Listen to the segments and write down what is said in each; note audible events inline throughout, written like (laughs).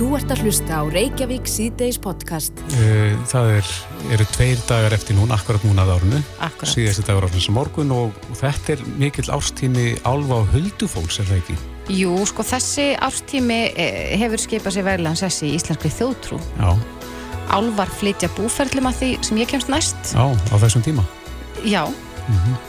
Þú ert að hlusta á Reykjavík síðdeis podcast. Eh, Það er, eru tveir dagar eftir núna, akkurat núna að árunu. Akkurat. Síðasti dagur árunum sem morgun og, og þetta er mikill árstími álfa og huldufólks, er það ekki? Jú, sko þessi árstími eh, hefur skipað sér verðilegan sessi í íslenskri þjóðtrú. Já, Álvar flytja búferlum að því sem ég kemst næst. já, á þessum tíma. Já,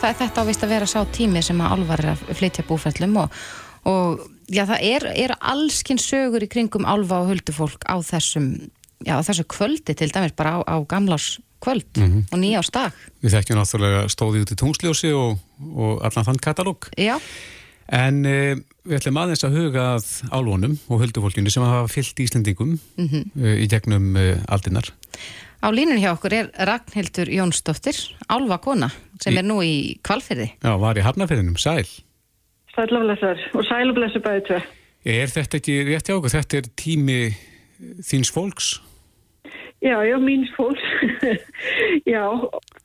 það er þetta ávist að vera sá tími sem að álvar er að flytja búferlum og, og já, það er, er allskinn sögur í kringum álfa og huldufólk á þessum, já, þessu kvöldi til dæmis bara á, á gamlás kvöld og nýjárs dag. Við þekkjum náttúrulega stóði út í tungsljósi og, og allan þann katalóg. Já, En e, við ætlum aðeins að huga að álfunum og huldufólkinu sem hafa fyllt Íslendingum mm í gegnum e, aldinnar. á línun hjá okkur er Ragnhildur Jónsdóttir, álfakona, sem Í- er nú í kvalfyrði. Já, var í hafnafyrinum, sæl. Sælaflessar og sælublessu bæði tvö. Er þetta ekki rétt hjá okkur? Þetta er tími þíns fólks? Já, já, míns fólks. (laughs) já,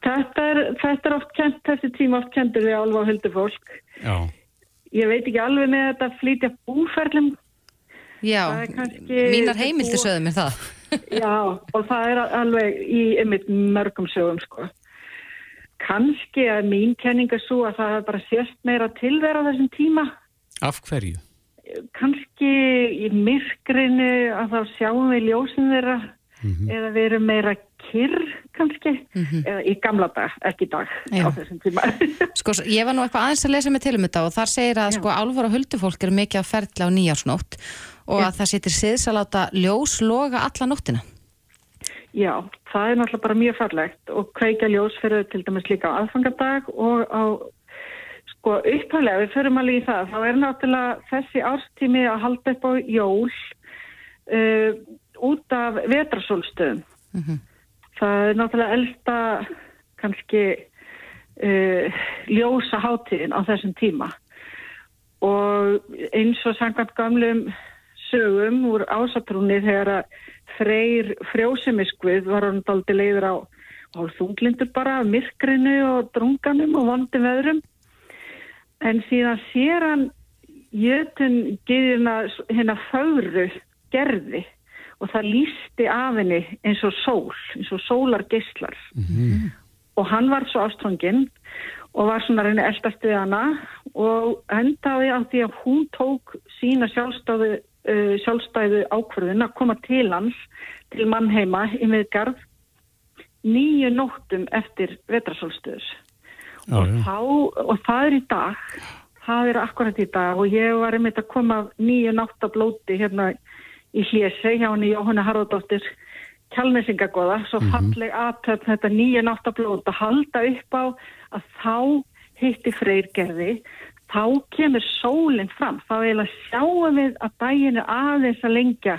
þetta er, þetta er oft kent, þessi tíma oft kentur við alva og huldufólk. Já. Ég veit ekki alveg með þetta að flytja búferlum. Já, Það er kannski- mínar heimildi sögðu mér það. Já, og það er alveg í einmitt mörgum sögum, sko. Kanski að mín kenning er svo að það er bara sérst meira til þeirra á þessum tíma. Af hverju? Kannski í myrkrinu að þá sjáum við ljósin þeirra eða við erum meira kyrr kannski, eða í gamla dag, ekki í dag Já. á þessum tíma. (laughs) Sko, ég var nú eitthvað aðeins að lesa mig til um þetta og þar segir að sko álfur og huldufólk eru mikið að ferðla á nýjársnótt og að það sittir siðs að láta ljós loga alla nóttina. Já, það er náttúrulega bara mjög fallegt og kveikja ljós fyrir til dæmis líka á aðfangadag og á sko upphæflega, við förum alveg í það, þá er náttúrulega þessi árstími að halda upp á jól uh, út af vetrasólstöðum. Það er náttúrulega elsta kannski uh, ljósa hátíðin á þessum tíma og eins og samkvæmt gamlum sögum úr ásatrúni þegar að Freyr frjósumiskvið var hann daldi leiður á hálfþunglindur bara myrkrinu og drunganum og vondum veðrum en síðan sér hann jötun geðina hérna fögru gerði og það lísti af henni eins og sól, eins og sólar geislar. Og hann var svo ástfanginn og var svona reyni eldast við hana og endaði á því að hún tók sína sjálfstæðu, uh, sjálfstæðu ákvörðun að koma til hans til mannheima í miðgarð nýju nóttum eftir vetrasólstöðus. Þá, og það er í dag það er akkurat í dag og ég var einmitt að koma nýju náttablóti hérna í hlési hjá henni Jóhanna Harðardóttir kjálnesingagóða, svo falleg aðtöfn þetta nýja náttablót að halda upp á að þá hitti freyrgerði, þá kemur sólinn fram, þá eiginlega sjáum við að daginn er aðeins að lengja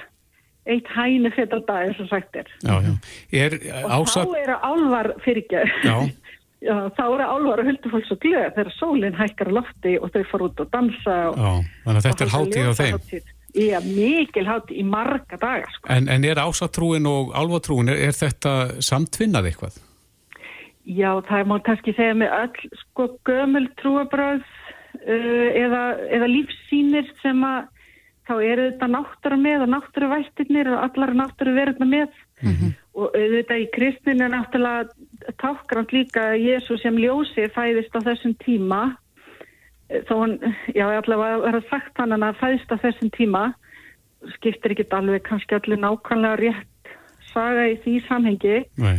eitt hæni fyrir dag eins og sagt er Já, já. Er og ásat... þá eru álvar. (laughs) Já, þá eru álvar og huldufólk svo glöð þegar sólinn hækkar lofti og þau fara út og dansa og, Já, þannig að og þetta er hátíð á þeim. ljósahátíð. Já, mikil hátíð í marga daga sko. En, en er ásatrúin og álfatrúin, er, er þetta samtvinnað eitthvað? Já, það má kannski segja með öll sko gömul trúabröð eða, eða lífsýnir sem að þá eru þetta náttúra með og náttúru vættirnir og allar náttúru verðna með og auðvitað í kristnin er náttúrulega tákrand líka að Jésu sem ljósi fæðist á þessum tíma. Eh, þó hann, já, allavega er það sagt hann að fæðist á þessum tíma skiptir ekki alveg kannski allir nákvæmlega rétt saga í því samhengi. Nei.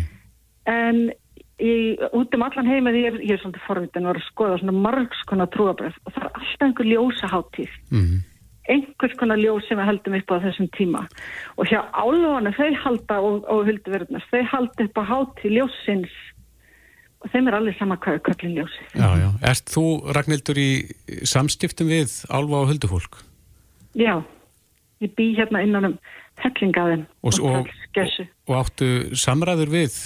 en í, út um allan heima því ég, er- ég er svolítið forvitin að skoða svona margs konar trúabröð og það er alltaf einhver ljósa hátíð Mm. einhvers konar ljós sem við heldum upp á þessum tíma og hjá álfana þau halda og, og hulduverðnast þau halda upp á hátíð ljósins og þeim er allir sama hvað er köllin ljósi Já, já. Erst þú, Ragnhildur, í samstiftum við álfa og huldufólk? já, ég bý hérna innan um hellingaðin Og, og, og áttu samræður við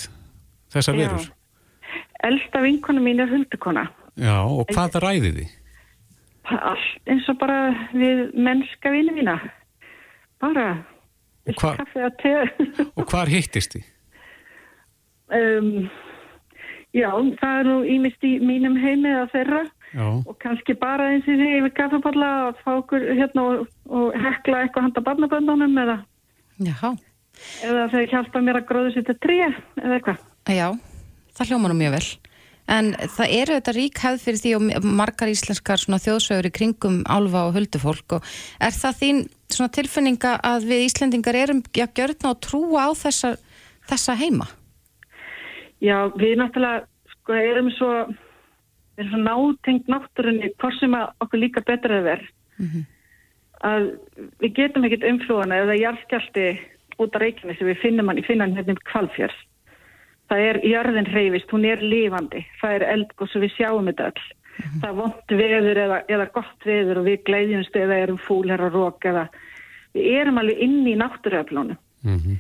þessar Já. Elsta vinkona mín er huldukona Já, og hvað ræði því? allt eins og bara við mennska vini mína bara hva- kaffi að te (laughs) Og hvar hittist því? um, já, það er nú ímist í mínum heimi eða þeirra Já, og kannski bara eins og því yfir kaffepalla að fá okkur hérna og, og hekla eitthvað handa barnaböndunum eða Já. Eða þau hjálpa mér að gróðu sér til tré eða eitthvað. Já, það hljóma nú mjög vel. En það eru þetta rík hefð fyrir því og margar íslenskar þjóðsögur í kringum álfa og huldufólk og er það þín tilfinninga að við Íslendingar erum gjörðna og trúa á þessa, þessa heima? Já, við náttúrulega sko, erum svo, svo nátengt náttúrunni hvort sem okkur líka betra að verð. Mm -hmm. Að við getum ekkit umflúana eða jarðskjaldi út af Reykjavík sem við finnum hann í finnan hérna um kvalfjörð það er jörðin hreyfist, hún er lífandi, það er eldgóðs og við sjáum þetta all. Mm -hmm. Það er vond veður eða, eða gott veður og við gleiðjumst eða erum fúlar og rók eða við erum alveg inn í náttúruöflónu mm -hmm.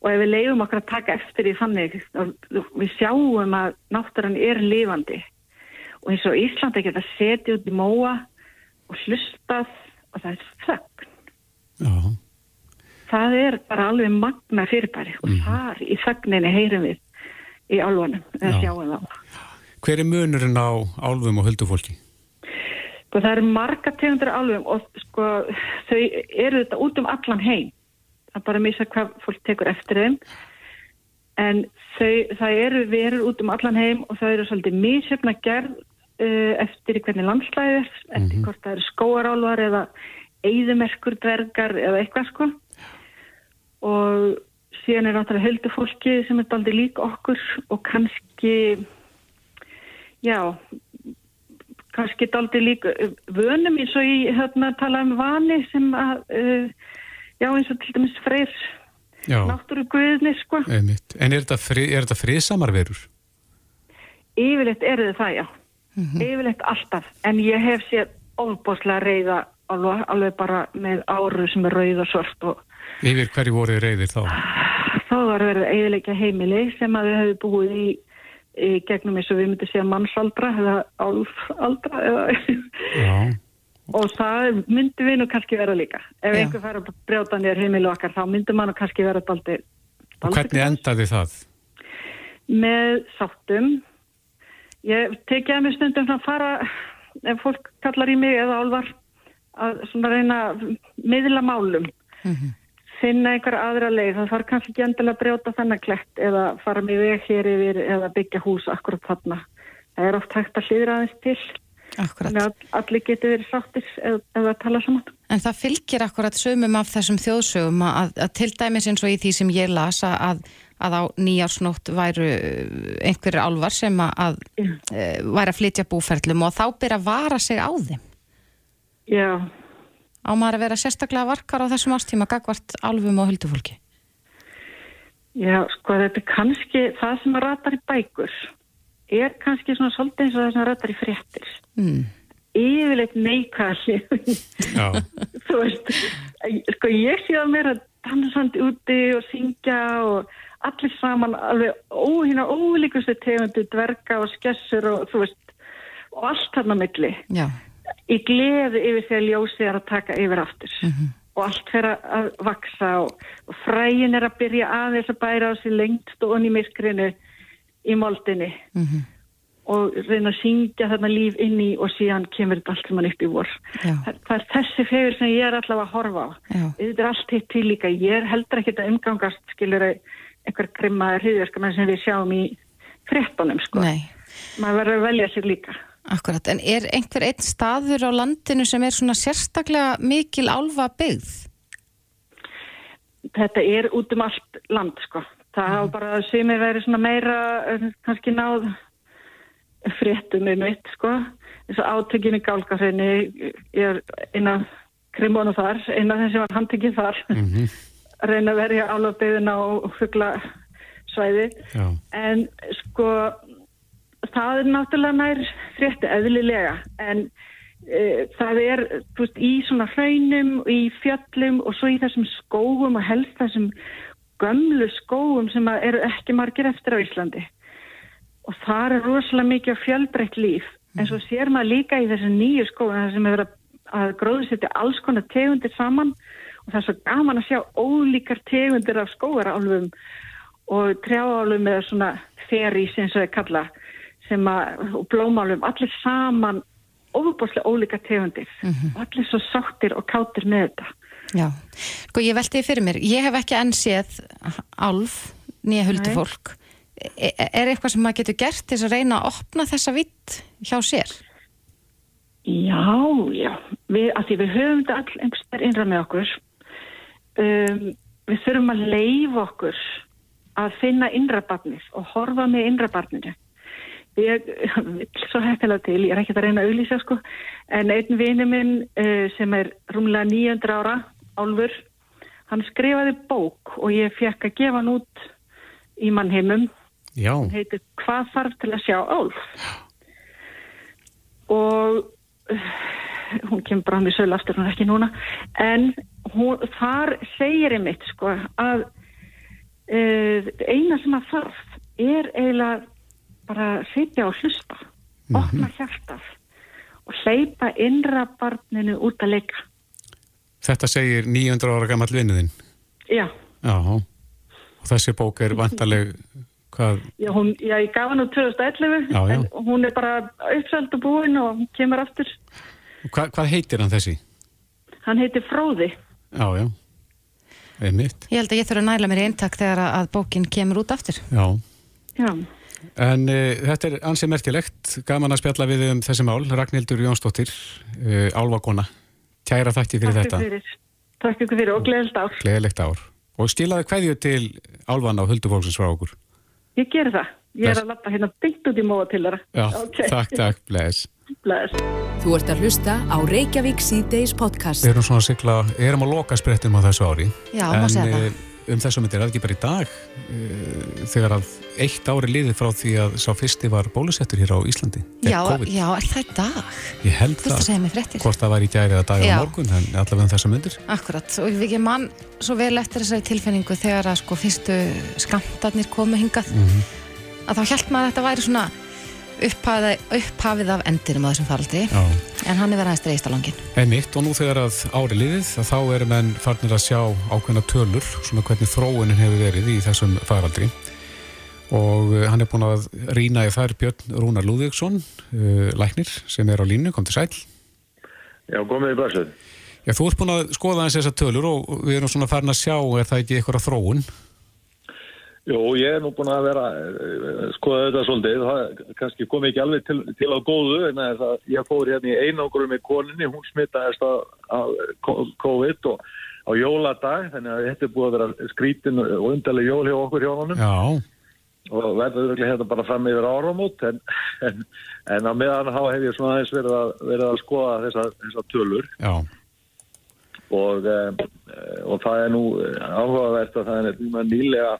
og ef við leiðum okkur að taka eftir í þannig við sjáum að náttúran er lífandi og eins og Íslandi geta setið út í móa og hlustað og það er þögn. Já. Það er bara alveg magna fyrirbæri og mm -hmm. þar í þögninni heyrum við í álfunum eða sjáum þá. Hver er munurinn á álfum og höldufólki? Sko það eru marga tegundur álfum og sko þau eru þetta út um allan heim. Það er bara að misa hvað fólk tekur eftir þeim. En þau, það eru verið út um allan heim og það eru svolítið mísjöfna gerð uh, eftir hvernig landslæðið er, eftir mm -hmm. hvort það eru skóarálvar eða eigðumerkur dvergar eða eitthvað sko. Og síðan er náttúrulega höldufólki sem er aldrei lík okkur og kannski já kannski aldrei lík uh, vönum eins og ég hérna tala um vani sem að uh, já eins og til dæmis freyr náttúru guðni sko Einmitt. En er þetta, fri, er þetta friðsamar verur? Yfirleitt er þetta það já mm -hmm. yfirleitt alltaf en ég hef sér óbáslega reyða alveg, alveg bara með áru sem er rauð og svart og Yfir hverju voru reyðir þá? Þá var verið eiginleika heimili sem að við hefum búið í, í gegnum eins og við myndum segja mannsaldra eða álfaldra eða og það myndi við nú kannski vera líka. Ef Já. einhver fær að brjóta nýjar heimilu okkar þá myndi mann kannski vera daldi. Og hvernig endaði það? Með sáttum. Ég tekja að mér stundum að fara ef fólk kallar í mig eða álvar að svona reyna miðla málum. Mm -hmm finna einhver aðra leið, það þarf kannski ekki endilega að brjóta þennan klett eða fara með veg hér yfir eða byggja hús akkurat þarna. Það er oft hægt að hlýðra aðeins til. Akkurat. Að allir getur verið sáttir eða tala saman. En það fylgir akkurat sömum af þessum þjóðsögum að, að til dæmis eins og í því sem ég lasa að, að á nýjársnótt væru einhverjir álvar sem að, að e, væri að flytja búferlum og þá byrja að vara sig á þeim. Já, á maður að vera sérstaklega varkar á þessum ástíma gagvart alfum og höldufólki? Já, sko þetta er kannski það sem að ratar í bækur er kannski svona svolítið eins og það sem að ratar í fréttir. Mm. yfirleitt neikvæðli (laughs) þú veist sko ég sé að mér að dansandi úti og syngja og allir saman alveg óhina ólíkustu tegundu dverga og skessur og þú veist og allt þarna milli. Já í gleði yfir að ljósið er að taka yfir aftur. Mm -hmm. og allt fyrir að vaksa og, og fræin er að byrja aðeins að bæra á sig lengst og onni myrkrinu í moldinni. Mm -hmm. og reyna að syngja þarna líf inn í og síðan kemur þetta allt sem hann upp í vor. Það, það er þessi fegur sem ég er allavega að horfa á. Þetta er allt hitt til líka. Ég er heldur ekki að umgangast skilur einhver grimmaður hriðverkamenn sem við sjáum í frettunum sko. Nei. maður verður að velja sér líka Akkurat, en er einhver einn staður á landinu sem er svona sérstaklega mikil álfa byggð? Þetta er út um allt land, sko. Það hafa mm. bara sem er verið svona meira, eh, kannski náð fréttum um eitt, sko. Þess að átökinu gálgarsinni er eina krimónu þar, eina sem var handtekið þar. Mm -hmm. (laughs) Reyna að verja álfa byggðina og fuggla svæði. Já. En sko það er náttúrulega nær frétti eðlilega en e, það er veist, í svona hraunum, í fjöllum og svo í þessum skóum og helst þessum gömlu skóum sem eru ekki margir eftir á Íslandi. Og það er rosalega mikið fjölbreytt líf. En svo sér maður líka í þessu nýju skóum þar sem hefur að gróðsetja alls konar tegundir saman. Og það er svo gaman að sjá ólíkar tegundir af skóarálfum og trjáálfum með svona ferís eins og það kalla sem að, og blómálum, allir saman ofuboslega ólíka tegundir mm -hmm. og allir svo sáttir og kátir með þetta Já, sko ég velti því fyrir mér, ég hef ekki enn séð álf, nýja huldufólk. E er eitthvað sem maður getur gert til að reyna að opna þessa vitt hjá sér? Já, já, við, að því við höfum þetta all einhverstað innra með okkur. Um, við þurfum að leifa okkur að finna innrabarnið og horfa með innrabarninu. Ég vil svo hættilega til, ég er ekki að reyna að auðlýsa sko, en einn vini minn uh, sem er rúmlega 900 ára, Álfur, hann skrifaði bók og ég fekk að gefa hann út í mannheimum. Já. Hún heitir Hvað þarf til að sjá Álf? Og uh, hún kemur bara með sölu aftur, hún er ekki núna, en hún, þar segir ég mitt sko að uh, eina sem að þarf er eiginlega bara sitja og hlusta opna hjartað og hleypa innra barninu út að leika Þetta segir 900 ára gammal vinnuðinn. já, Já. Og þessi bók er vantarleg, hvað, já, hún, já ég gaf hann úr 2011 Já, já. en hún er bara uppseld og búin og hún kemur aftur hvað, hvað heitir hann þessi? hann heitir Fróði Já, já. Einmitt. Ég held að ég þurfa að næla mér í eintak þegar að- að bókin kemur út aftur. Já. já, En uh, þetta er ansið merkilegt, gaman að spjalla við um þessi mál, Ragnhildur Jónsdóttir, uh, Álvakona, kæra þætti fyrir takk þetta, ykkur fyrir takk ykkur fyrir og gleðilt ár gleðilegt ár. Og stilaði hverju til Álvana og Huldufólksins frá okkur. ég ger það, ég Bless. er að lappa hérna byggt út í móa til þeirra Já, Ok. takk, takk, bless. Bless. Þú ert að hlusta á Reykjavík síðdeis podcast. Við erum svona að sigla, erum að loka sprettum á þessu ári. Já, má segja það. Um þessum myndir er bara í dag, uh, þegar að eitt ári liði frá því að sá fyrsti var bólusettur hér á Íslandi. Já, COVID. já, er það í dag? Ég held Þú veist að það. segja mér fréttir. Hvort það var í gæri eða dag á Já. morgun, en allavega um þessum myndir. Akkurat, og við ekki mann svo vel eftir þessari tilfinningu þegar að sko fyrstu skamtarnir komu hingað Mhm. að þá hjælt maður að þetta væri svona upphafið, upphafið af endinum á þessum faraldri. Já. en hann er verið aðeins dreist á langin Einmitt og nú þegar að ári liðið að þá eru menn farnir að sjá ákveðna tölur svona hvernig þróunin hefur verið í þessum faraldri. Og uh, hann er búin að rýna í þær Björn Rúnar Lúðvíksson uh, læknir sem er á línu, kom til sæl Já, komið í blæsluð. Já, þú ert búin að skoða eins þessar tölur og við erum svona farin að sjá er það ekki eitthvað þróun Jú, ég er nú búin að vera eh, skoða þetta svolítið. Það kannski kom ekki alveg til, til á góðu en að ég fór hérna í einangurum með koninni, hún smittaðist af COVID og á jóladag, þannig að þetta er búið að vera skrítin og undarleg jól hjá okkur hjá honum. Já, og verður hérna bara fram yfir áramót en, en, en á meðan þá hef ég svona aðeins verið að, verið að skoða þessar þessa tölur. Já, og, um, og það er nú áhugavert að það er nýlega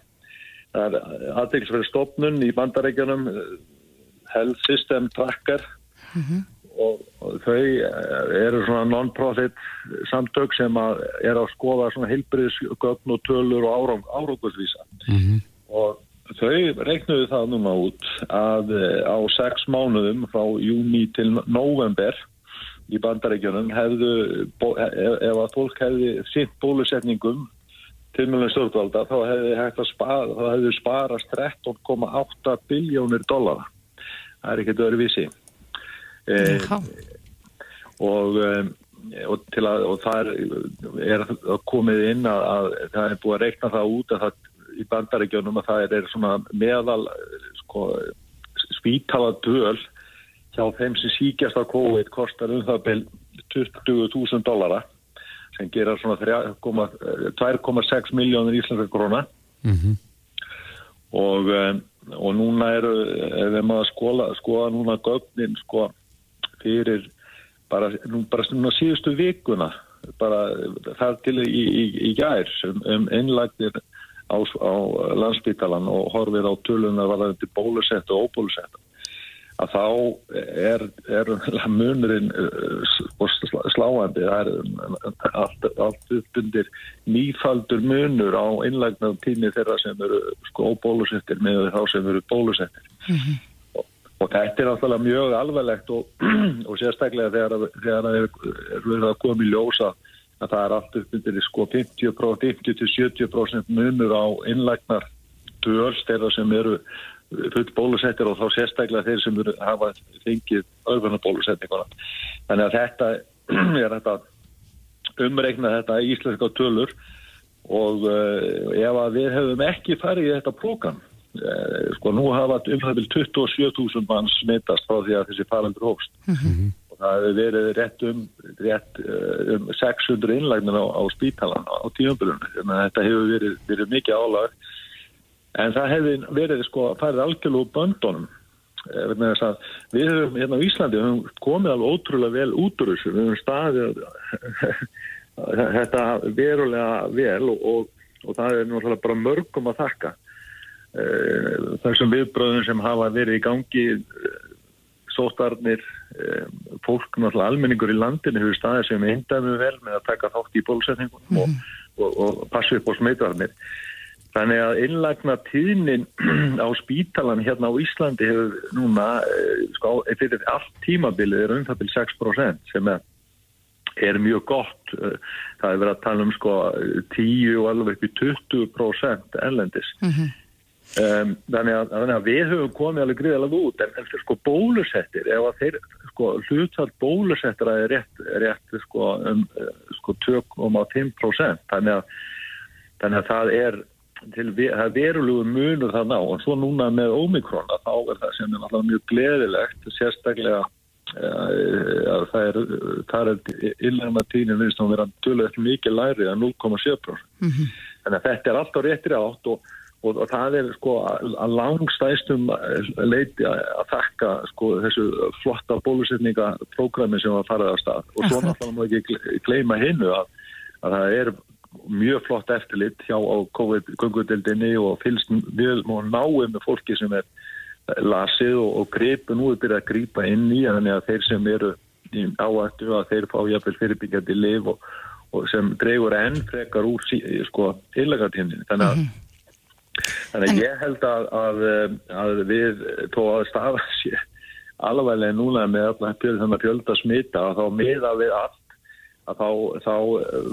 það er aðeinsverið stopnun í bandarækjunum Health System Tracker. Og, og þau eru svona non-profit samtök sem að er að skoða svona heilbriðsgögn og tölur og árang, árangusvísa mhm, og þau reiknuðu það núna út að eh, á sex mánuðum frá júni til november í bandarækjunum hefðu, bó- ef, ef að fólk hefði sitt bólusetningum tilmjölinn stjórnvalda þá hefði hægt að spara, þá hefði sparast 13,8 biljónir dollara. Það er ekkert öðruvísi. Eh, og, um, og, að, og það er, er komið inn að, að það er búið að reikna það út að það í bandaríkjunum að það er svona meðal sko, spítala döl hjá þeim sem síkjast á COVID kostar um það bel 20.000 dollara sem gera svona 3,- 2,6 miljónir íslenska króna. Mhm, og, um, og núna eru ef við maður skoða, skoða núna gögnin sko fyrir bara, nú, bara núna síðustu vikuna bara þar til í, í, í gær um, um innlægtir á, á landsbítalan og horfið á tölunar varðandi bólusett og óbólusett að þá er, er munurinn uh, slá- sláandi það er allt, allt uppbundir nýfaldur munur á innlægna tími þeirra sem eru sko óbólusettir með þá sem eru bólusettir. Og, og þetta er náttúrulega mjög alveglegt og, (clears throat) og sérstaklega þegar, þegar er, er verið að koma í ljósa að það er allt uppbundir sko 50%, 50-70% munur á innlægnar döls þeirra sem eru full bólusettir og þá sérstaklega þeir sem hafa fengið örfuna bólusetninguna. Þannig að þetta (clears throat) er þetta umreikna þetta íslenska tölur og uh, ef að við hefum ekki farið í þetta prógram uh, sko nú hafa umhverfið 27.000 mann smittast frá því að þessi farandur hófst mm -hmm. og það hefur verið rétt um, rétt, uh, um 600 innlægnir á, á spítalan á að þetta hefur verið, verið mikið álag en það hefur verið sko farið algjörlú böndunum. Við höfum hérna á Íslandi við höfum komið alveg ótrúlega vel út úr þessu. Við höfum staðið (laughs) þetta verulega vel og, og, og það er náttúrulega bara mörgum að þakka. Eh, þessum viðbröðum sem hafa verið í gangi eh, sótarnir eh, fólk náttúrulega almenningur í landinu hefur staðið sem eindaðum vel með að taka þátt í bólsetningum mm. og, og passa upp á smeitvarnir Þannig að innlagna tíðnin (clears throat) á spítalan hérna á Íslandi hefur núna, sko, fyrir allt tímabilið er umfættil 6% sem er er mjög gott. Eh, það er verið að tala um sko 10 og alveg upp í 20% ellendis mm -hmm. um, þannig, að, þannig að við höfum komið alveg gríðalega út en, en sko bólusettir ef að þeir sko hlutvall bólusettir að er rétt, rétt sko um sko 2,5% þannig að þannig að það er til er verulegu munur það ná og svo núna með Omikron þá er það sem er alltaf mjög gleðilegt sérstaklega að það er, það er illægna tínin viðst að vera tölvöld mikið lærið að 0,7% mm -hmm. þannig að þetta er alltaf réttir átt og, og, og það er sko að langstæstum leiti að þakka sko þessu flotta bólusetningaprógrami sem var farið á stað. Og svo náttúrulega ekki gleyma hinnu að, að það er mjög flott eftirlit hjá á COVID-19 og fylgst mjög náið með fólki sem er lasið og, og greipur nú er byrjað að grípa inn í þannig að þeir sem eru áættu að þeir fá jáfnvel fyrirbyggjandi liv og, og sem dregur enn frekar úr sko illegatíðin þannig að, mm -hmm. þannig að ég held að, að, að við tó að stafa sér alveg núna með allar fjölda smita og þá miða við allt að þá, þá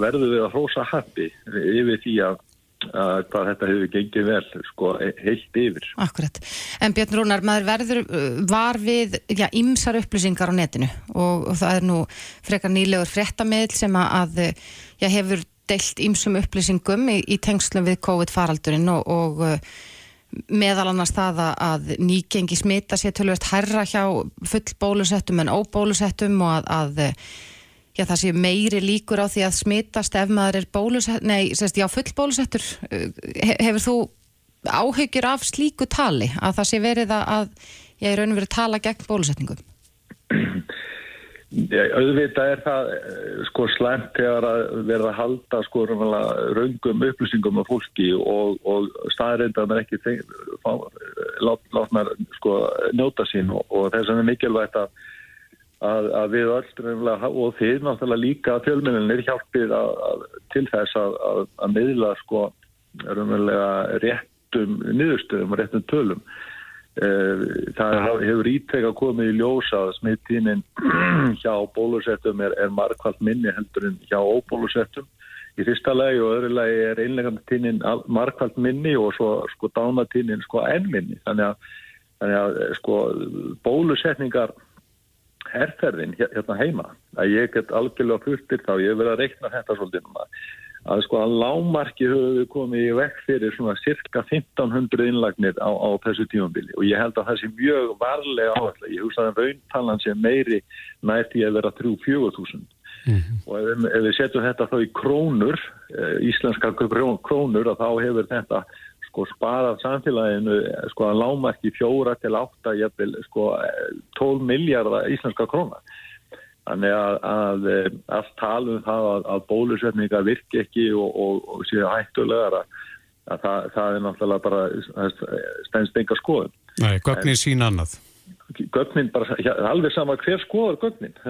verður við að hrósa happi yfir því að hvað þetta hefur gengið vel sko, heilt yfir. Akkurat. En Björn Rúnar, maður verður uh, var við já, ymsar upplýsingar á netinu og, og það er nú frekar nýlegur fréttamiðl sem að já, hefur deilt ymsum upplýsingum í, í tengslum við COVID-faraldurinn og, og uh, meðal annars það að nýgengi smita sér tölvöld herra hjá full bólusettum en óbólusettum og að, að já, það sé meiri líkur á því að smitast ef maður er bólusett, nei, sérst, já, full bólusettur. Hefur þú áhyggjur af slíku tali að það sé verið að, ég er raun og verið að tala gegn bólusetningum? Já, auðvitað er það eh, sko slæmt þegar að verða að halda sko raungum upplýsingum af fólki og, og staðreindan er ekki látnar sko njóta sín og, og þess að það er mikilvægt að að, að við öll og þið náttúrulega líka fjölmjölunir hjálpir að, að, til þess að miðla sko réttum niðurstöðum og réttum tölum. Eh, það hefur ítrekka komið í ljós að smittínin (clears throat) hjá bólusettum er, er markvallt minni heldur en hjá óbólusettum. Í fyrsta lagi og öðru lagi er einlegandatínin markvallt minni og svo sko dánatínin sko ennminni. Þannig að, þannig að sko bólusetningar herrferðin hérna heima. Að ég get algjörlega fyrstir þá ég hef verið að reikna þetta svolítið núna. Að sko að lámarki höfum við komið í vekk fyrir svona cirka 1500 innlagnir á, á þessu tímambili og ég held að það sé mjög varlega áherslu ég hugsa að rauntalan sé meiri nætti að vera 3-4 Mm -hmm. og ef, ef við setjum þetta þá í krónur, eh, íslenska krónur, þá hefur þetta sko sparað samfélaginu sko að lámarki fjóra til átta jæfnvel sko 12 miljardar íslenska króna. Þannig að, að allt talum það að, að bólusetninga virki ekki og, og, og séu hættulegar að, að það, það er náttúrulega bara stænst enga skoðun. Nei, gögnin sín annað. Gögnin bara, alveg sama hver skoður gögnin. (laughs)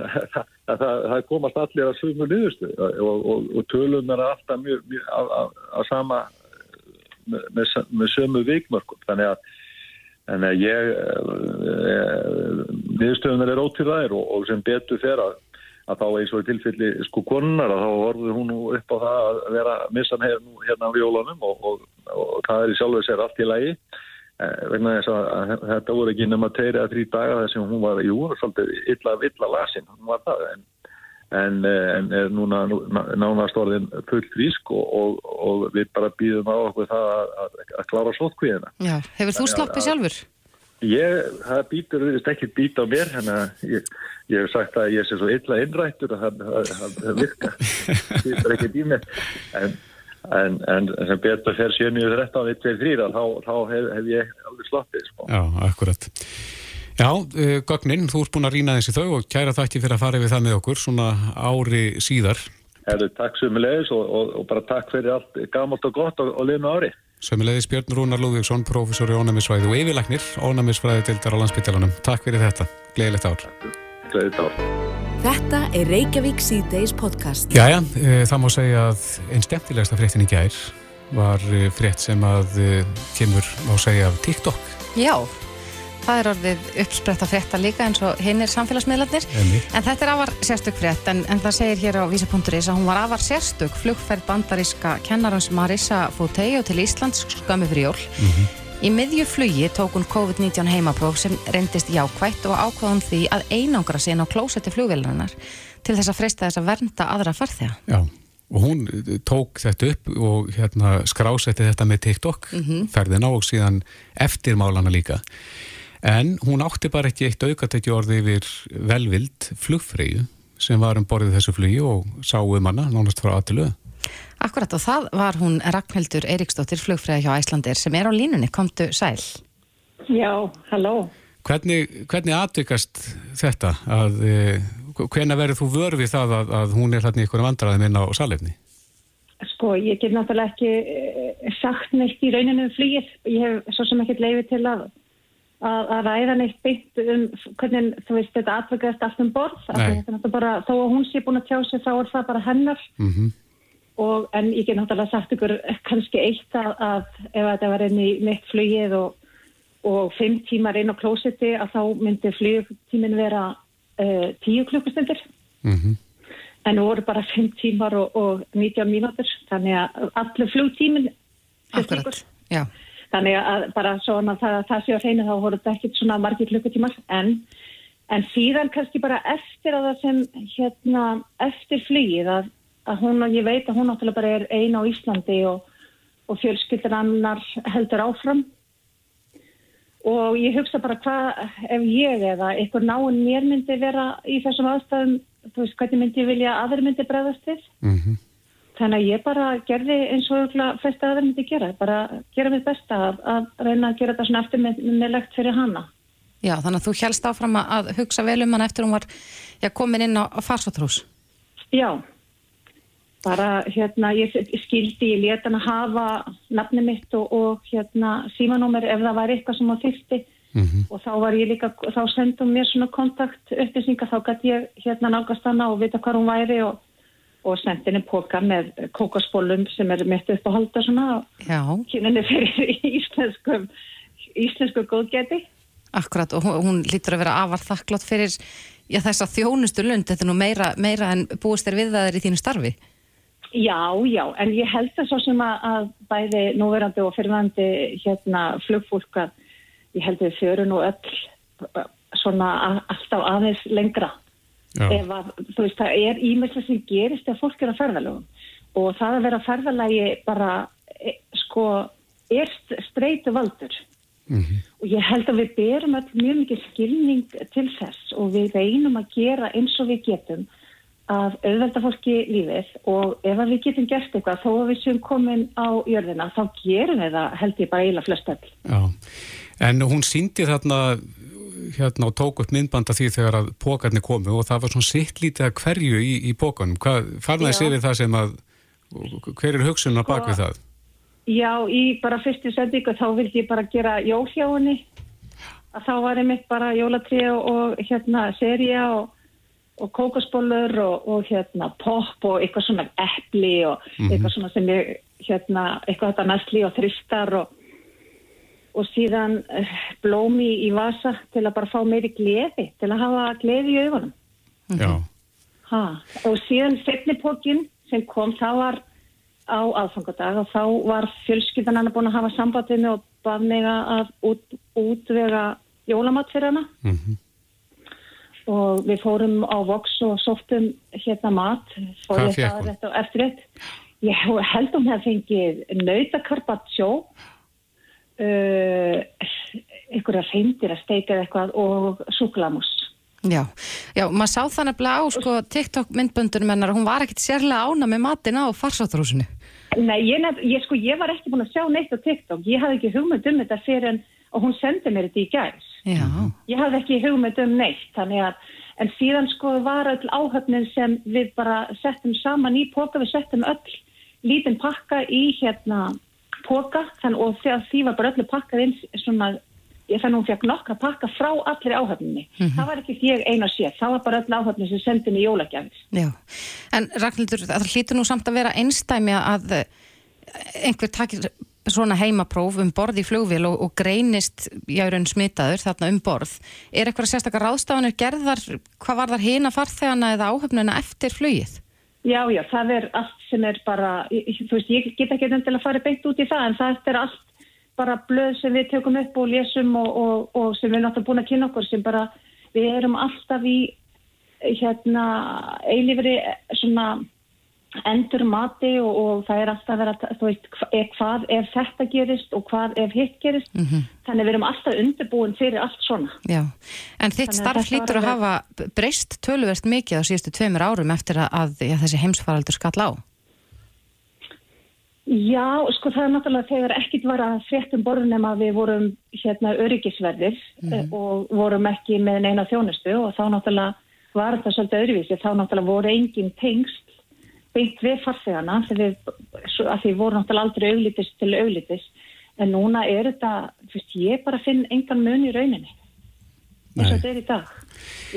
Það, það komast allir að og niðurstu og, og tölum er alltaf mjög, mjög að sama með, með sömu vikmörkum þannig að, þannig að ég viðstöðunar eh, er ótýrðaðir og, og sem betur fer að, að þá eins og í tilfelli sko konunar að þá vorður hún upp á það að vera missan hérna, hérna á jólunum og, og, og það er í sjálfu sér allt í lagi. Eh, vegna þess að þetta voru ekki nema teiri að þrý daga þess að hún var, jú, svolítið illa, illa lasin, hún var það en en, eh, en er núna nánast orðin fullt frísk og, og, og við bara býðum á okkur það að, að, að klára sótkvíðina. Já, hefur þú slappið sjálfur? Ég, það býtur, við veist ekki být á mér, hérna ég, ég hef sagt að ég sé svo illa innrættur að það virka, (laughs) það býtur ekki mig, en, en, en sem betur fer 7.13 við 2.3 þá, þá hef, hef ég alveg slappið. Sko. Já, akkurat. Já, uh, Gögnin, þú ert búin að rýna þessi þau og kæra þætti fyrir að fara við það með okkur svona ári síðar. Herru, takk sömulegis og, og, og bara takk fyrir allt gamalt og gott og, og liðnu ári. Sömulegis Björn Rúnar Lúðvíksson, professor í ónæmisfræði og yfirlæknir, ónæmisfræði tildar á landsbytjalanum. Takk fyrir þetta. Gleðilegt ár. Gleðilegt ár. Þetta er Reykjavík C-Days podcast. Jæja, uh, það má segja að einn stemtilegsta fréttin í gær var uh, frétt sem að kemur, má segja, af TikTok. Já það er orðið uppsprett að frétta líka eins og hinn er samfélagsmiðlarnir en þetta er afar sérstök frétt en, en það segir hér á vísa.is að hún var afar sérstök flugferð bandaríska kennarans Marisa Foteo til Íslands skömmu fyrir jól. Mm -hmm. í miðju flugi tók hún COVID-19 heimapróf sem reyndist jákvætt og ákvaðum því að einangra sín á klósetti flugvélarinnar til þess að freysta þess að vernda aðra farþega. Já og hún tók þetta upp og hérna, skrásetti þetta með TikTok mm -hmm. ferðina og síðan eftirmálana líka En hún átti bara ekki eitt aukatekki orði yfir velvild flugfreyju sem var um borðið þessu flugi og sá um hana, nánast frá aðtilu. Akkurat og það var hún Ragnhildur Eiríksdóttir, flugfreyja hjá Æslandir sem er á línunni, komdu sæl. Já, halló. Hvernig, hvernig aðtykast þetta? Að, eh, hvernig verður þú vörfið það að, að hún er hérna í einhverjum vandraðum inn á salefni? Sko, ég get náttúrulega ekki eh, sagt neitt í rauninu um flugið. Ég hef svo sem ekkert leifið til að að, að ræða neitt byggt um hvernig þú veist þetta atvöggast allt um borð. Bara, þó að hún sé búin að tjá sig þá er það bara hennar. Mm -hmm. og, en ég get náttúrulega sagt ykkur kannski eitt að, að ef þetta var inn í mitt flugið og, og fimm tímar inn á klósetti að þá myndi flugtímin vera uh, tíu klukkustundir. Mm -hmm. en nú voru bara fimm tímar og, og 19 mínútur. Þannig að allir flugtímin Akkurat, já Þannig að bara svona það, það sé á hreinu þá voru þetta ekkert svona margir klukkutímar en, en síðan kannski bara eftir að það sem hérna eftir flýið að, að hún og ég veit að hún náttúrulega bara er eina á Íslandi og, og fjölskyldan annar heldur áfram og ég hugsa bara hvað ef ég eða einhver náinn mér myndi vera í þessum aðstæðum, þú veist hvernig myndi ég vilja aður myndi bregðast þið. Mm -hmm. Þannig að ég bara gerði eins og flesta aðra myndi gera, bara gera mitt besta að, að reyna að gera þetta svona eftir með, með legt fyrir hana. Já, þannig að þú helst áfram að hugsa vel um hann eftir hún var já, komin inn á, á farsatrús. Já, bara hérna ég skildi, ég leta hann að hafa nafni mitt og, og hérna símanúmer ef það var eitthvað sem á þyrsti mm -hmm. og þá var ég líka, þá sendum mér svona kontakt upplýsingar, þá gæti ég hérna nákast hana og vita hvað hún væri og og sendinni póka með kókasbólum sem er mitt upp að halda svona kynninni fyrir íslensku íslensku góðgeti Akkurat og hún lítur að vera afar þakklátt fyrir já, þessa þjónustu lund. Þetta er nú meira, meira en búist er við það er í þínu starfi. Já, já, en ég held það svo sem að, að bæði núverandi og fyrirvændi hérna flugfólk að ég held við fyrir nú öll svona alltaf aðeins lengra ef að, þú veist, það er ímestlega sem gerist þegar fólk er að ferðalögum. Og það að vera ferðalagi bara, e, sko, er streytu valdur mm -hmm. og ég held að við berum all mjög mikið skilning til þess og við reynum að gera eins og við getum að auðvelda fólki lífið. Og ef við getum gert eitthvað þó að við séum komin á jörðina þá gerum við það held ég bara eiginlega flest öll. Já, en hún síndi þarna hérna og tók upp myndbanda því þegar að pókarnir komu og það var svona sitt lítið að hverju í, í pókanum. Farnaði sér við það sem að, hver er hugsunna bak við það? Já, í bara fyrstu sendingu þá vildi ég bara gera jólhjáðunni. Þá var ég mitt bara jólatri og hérna seria og, og kókasbólur og, og hérna pop og eitthvað svona eppli og mm -hmm. eitthvað svona sem ég hérna, eitthvað þetta næstli og þristar og og síðan uh, blómi í vasa til að bara fá meiri gleði, til að hafa gleði í augunum. Já. Ha. Og síðan setnipokkin sem kom, það var á aðfangadag og þá var fjölskyldan hann búin að hafa sambandið með og bað mig að út, útvega jólamat fyrir hana. Mm -hmm. og við fórum á Vox og sóttum hérna mat Hvað það hún? eftir eitt ég held hún hefði fengið nautakarpatsjó uh, einhverja reyndir að steika eða eitthvað og súklamus Já, já, maður sá það nefnilega á sko, TikTok myndböndunum hennar, hún var ekkit sérlega ána með matin á farsáttrúsinu. Nei, ég, nef, ég, sko, ég var ekki búin að sjá neitt á TikTok. Ég hafði ekki hugmynd um þetta fyrir en og hún sendi mér þetta í gæs Já, ég hafði ekki hugmynd um neitt þannig að, en síðan sko var öll áhöfnin sem við bara settum saman í póka, við settum öll lítinn pakka í hérna póka, og því var bara öllu pakkað inn svona þannig að hún fekk nokkra pakka frá allir áhöfninni það var ekki ég eina sér, það var bara öll áhöfnin sem sendi mér jólagjafir já. En Ragnhildur, það hlýtur nú samt að vera einstæmi að eh, einhver takir svona heimapróf um borð í flugvél og, og greinist jáurinn smitaður þarna um borð. Er eitthvað sérstakar ráðstafanir gerðar, hvað var þar hina farþegana eða áhöfnina eftir flugið? Já, já, það er allt sem er bara, þú veist, ég get ekki endilega að fara beint út í það, en það er allt bara blöð sem við tökum upp og lesum og, og, og sem við náttúrulega búin að kynna okkur sem bara, við erum alltaf í, hérna, eilífri svona endur mati og, og það er alltaf að, þú veist, ef, hvað ef þetta gerist og hvað ef hitt gerist, þannig við erum alltaf undirbúin fyrir allt svona. Já, en þitt að starf hlýtur var að hafa breyst töluvert mikið á síðustu tveimur árum eftir að, að já, þessi heimsfaraldur skall á. Já, sko það er náttúrulega þegar ekkit var að fréttum borðin nema að við vorum hérna öryggisverðir mm. og vorum ekki með neina þjónustu og þá náttúrulega var þetta svolítið öðruvísi, þá náttúrulega voru engin tengst beint við farþegana þegar við, að því voru náttúrulega aldrei auglítist til auglítist en núna er þetta, þú veist, ég bara finn engan mun í rauninni og Nei. þetta er í dag.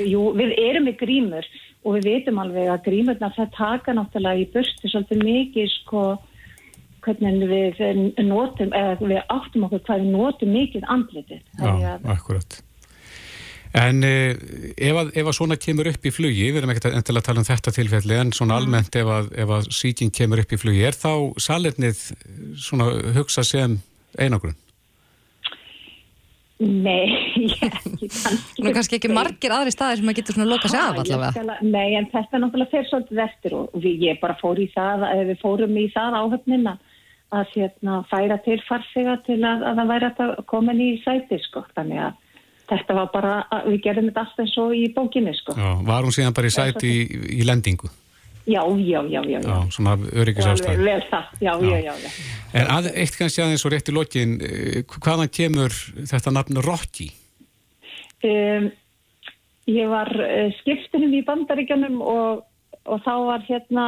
Jú, við erum með grímur og við veitum alveg að grímurna það taka náttúrulega í burtu svolítið mikið sko hvernig við notum, eða við áttum okkur hvað við notum mikið andlitið. Já, að- akkurat. En uh, ef, að, ef að svona kemur upp í flugi, við erum ekkert að að tala um þetta tilfelli, en svona almennt ef að, ef að síking kemur upp í flugi, er þá salernið svona hugsa sem einangrun? Nei, (laughs) ég ekki kannski. Nú kannski ekki margir aðri staðir sem að getur svona loka sig af allavega. Nei, en þetta náttúrulega fer svolítið eftir og við, ég bara fór í það, eða við fórum í það áhöfnin að hérna, færa til farþega til að, að það væri að koma í sæti sko. Þannig að þetta var bara, við gerðum þetta allt eins og í bókinni sko. Já, var hún síðan bara í sæti í, í lendingu? Já, já, já, já. Já, svona Alveg öryggisástæð. vel það, já, já, já, já. En að, eitt kannski aðeins og rétt í lokin, eh, hvaðan kemur þetta nafn Rocky? Um, ég var uh, skiptinum í bandaríkjanum og, og þá var hérna,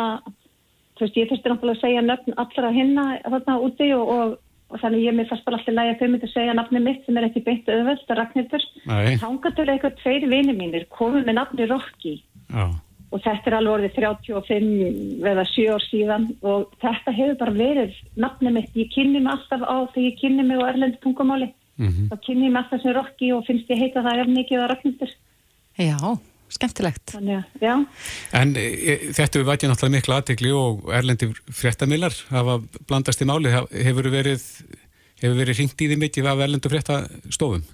þú veist, ég þurfti náttúrulega að segja nöfn allra hinna þarna úti og, og, og þannig ég mér fannst bara alltaf lægi að þau myndi segja nafni mitt sem er ekki beint auðvöld, Ragnhildur. Nei, Þangatur eitthvað tveir vini mínir komið með nafni já, og þetta er alveg orðið 35 eða 7 ár síðan og þetta hefur bara verið nafni mitt. Ég kynni mig alltaf á þegar ég kynni mig á erlendu tungumáli. mhm. Þá kynni ég mig alltaf sem Rocky og finnst ég heita það ef mikið að Ragnhildur. Já, skemmtilegt. Þannig já, En e, e, þetta við vætið náttúrulega mikla aðtegli og erlendi fréttamillar hafa blandast í máli. Hefur verið, hefur verið ringt í því mikið af erlendu fréttastofum?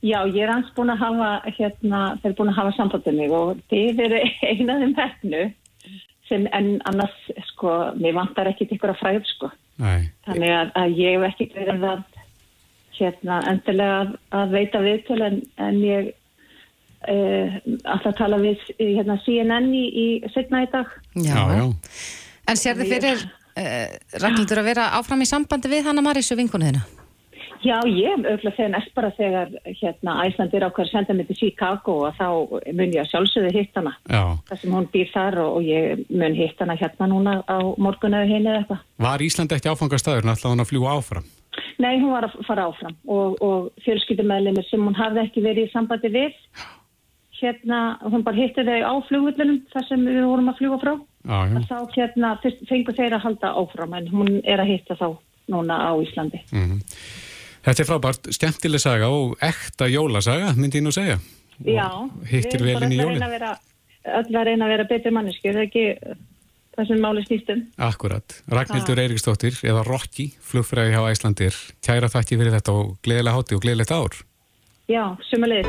já, ég er hans búin að hafa, hérna, þeir eru búin að hafa sambandið mig og þið eru (laughs) einaðum um hefnu sem en annars, sko, mér vantar ekkit ykkur að fræð, sko. Nei. Þannig að, að ég hef ekki verið að, hérna, endilega að, að veita viðtöl en, en ég alltaf tala við hérna, CNN í, í setna í dag. Já, já. En sér þið fyrir uh, Ragnhildur að vera áfram í sambandi við hana Marísu vinkunuðina? Já, ég hef auðvitað þegar næst bara þegar hérna, Æslandir ákveður að senda mig til Chicago og þá mun ég að sjálfsögðu hitt hana. Já. Það sem hún býr þar og, og ég mun hitt hana hérna núna á morgun eða hinn eða eitthvað. Var Ísland ekki áfangastæður ætlaði hann að fljúa áfram? Nei, hún var að fara áfram og, og fjölskyldumæðlimir sem hún hafði ekki verið í sambandi við. Hérna, hún bara hitti þau á flugvöllunum þar sem við vorum að fljúa frá. Já, já. Þá hérna, fyrst fengu þeir að halda áfram en hún er að hitta þá núna á Íslandi. Mhm. Þetta er frábært, skemmtileg saga og ekta jólasaga, myndi ég nú segja. Og Já, Hittir við vel erum inn í bara jólin. öll að reyna að vera- betri mannesku, það er ekki það sem máli snýstum. Akkurat. Ragnhildur Eiríksdóttir, eða Rocky, flugfræði hjá Æslandir. Kæra þakki fyrir þetta og gleðilega hátti og gleðilegt ár. Já, sumulegir.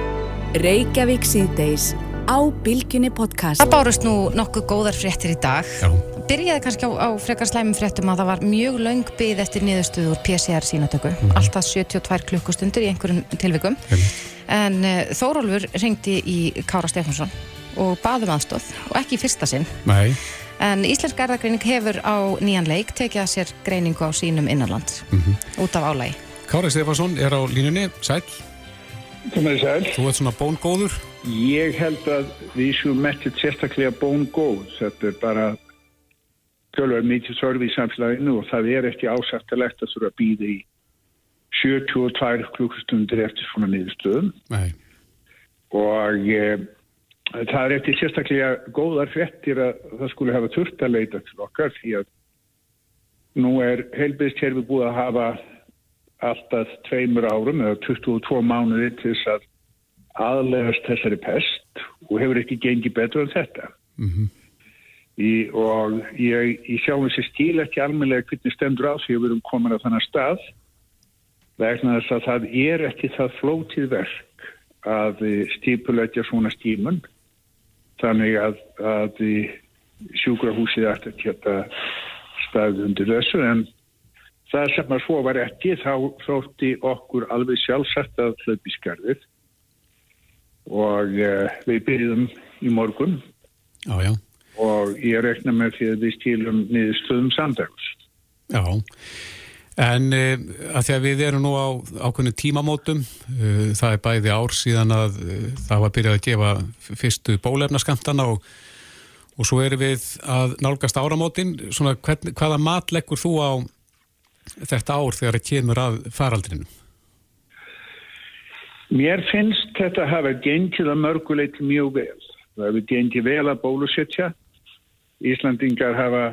Reykjavík síðdeis á Bilginni podcast. Það bárust nú nokkuð góðar fréttir í dag. Já. Byrjaði kannski á, á frekar slæmum fréttum að það var mjög laung byð eftir niðurstöðu úr PCR sínatöku. Alltaf 72 klukkustundur í einhverjum tilvikum. En uh, Þórólfur ringdi í Kára Stefánsson og baðum aðstóð og ekki í fyrsta sinn. Nei, En Íslensk erðagreining hefur á nýjan leik tekið að sér greiningu á sínum innanland út af álægi. Kári Stefansson er á línunni, sæl. Þú ert svona bóngóður. Ég held að við séum mettið sérstaklega bón góð. Þetta er bara tölvar mikið sorg í samfélaginu og það er ekki ásættilegt að þurfa að býða í 72 klukkustundir eftir svona niðurstöðum Nei, og e, það er eftir sérstaklega góðar frettir að það skulle hafa þurft að leita til okkar því að nú er heilbyrðskerfi búið að hafa alltaf tveimur árum eða 22 mánuði til þess að aðlegast þessari pest og hefur ekki gengið betur en þetta. Í, og ég, ég sjá þessi stíl ekki almenlega hvernig stendur á því að við erum komin að þannig stað vegna þess að það er ekki það flótið verk að stipulegja svona stímun þannig að, að sjúkrahúsið ætti að geta staðið undir þessu en það sem að svo var ekki þá þótti okkur alveg sjálfsagt að hlaupi skarðið og uh, við byrjum í morgun já, já. og ég rekna með því að við stílum niður stöðum samdags. Já, en uh, að því að við erum nú á ákveðinu tímamótum, uh, það er bæði ár síðan að það var byrjað að gefa fyrstu bólefnaskamtana og, og svo erum við að nálgast áramótin, svona hvern, hvaða mat leggur þú á þetta ár þegar það kemur að faraldrinu? Mér finnst þetta hafa gengið að mörguleiti mjög vel. Það hefur gengið vel að bólusetja. Íslandingar hafa,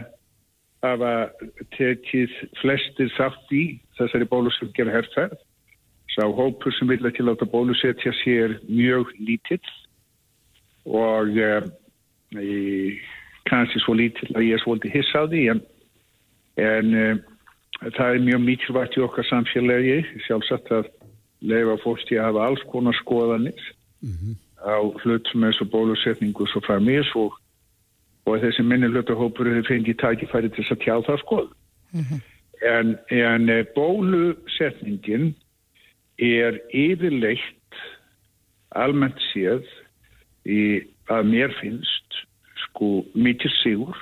hafa tekið flestir þátt í þessari bólusetjar herrferð. Sá hópur sem vilja til að bólusetja sér mjög lítill og í, kannski svo lítill að ég er svolítið hissa á því en, en uh, það er mjög mikilvægt í okkar samfélagi sjálfsagt að leifa fólki að hafa alls konar skoðanir á hlutum eins og bólusetningu svo framins og, og þessi minni hlutahópur hefur fengið tækifæri til þess að tjá það skoð. En, en eh, bólusetningin er yfirleitt almennt séð í að mér finnst sko mikil sigur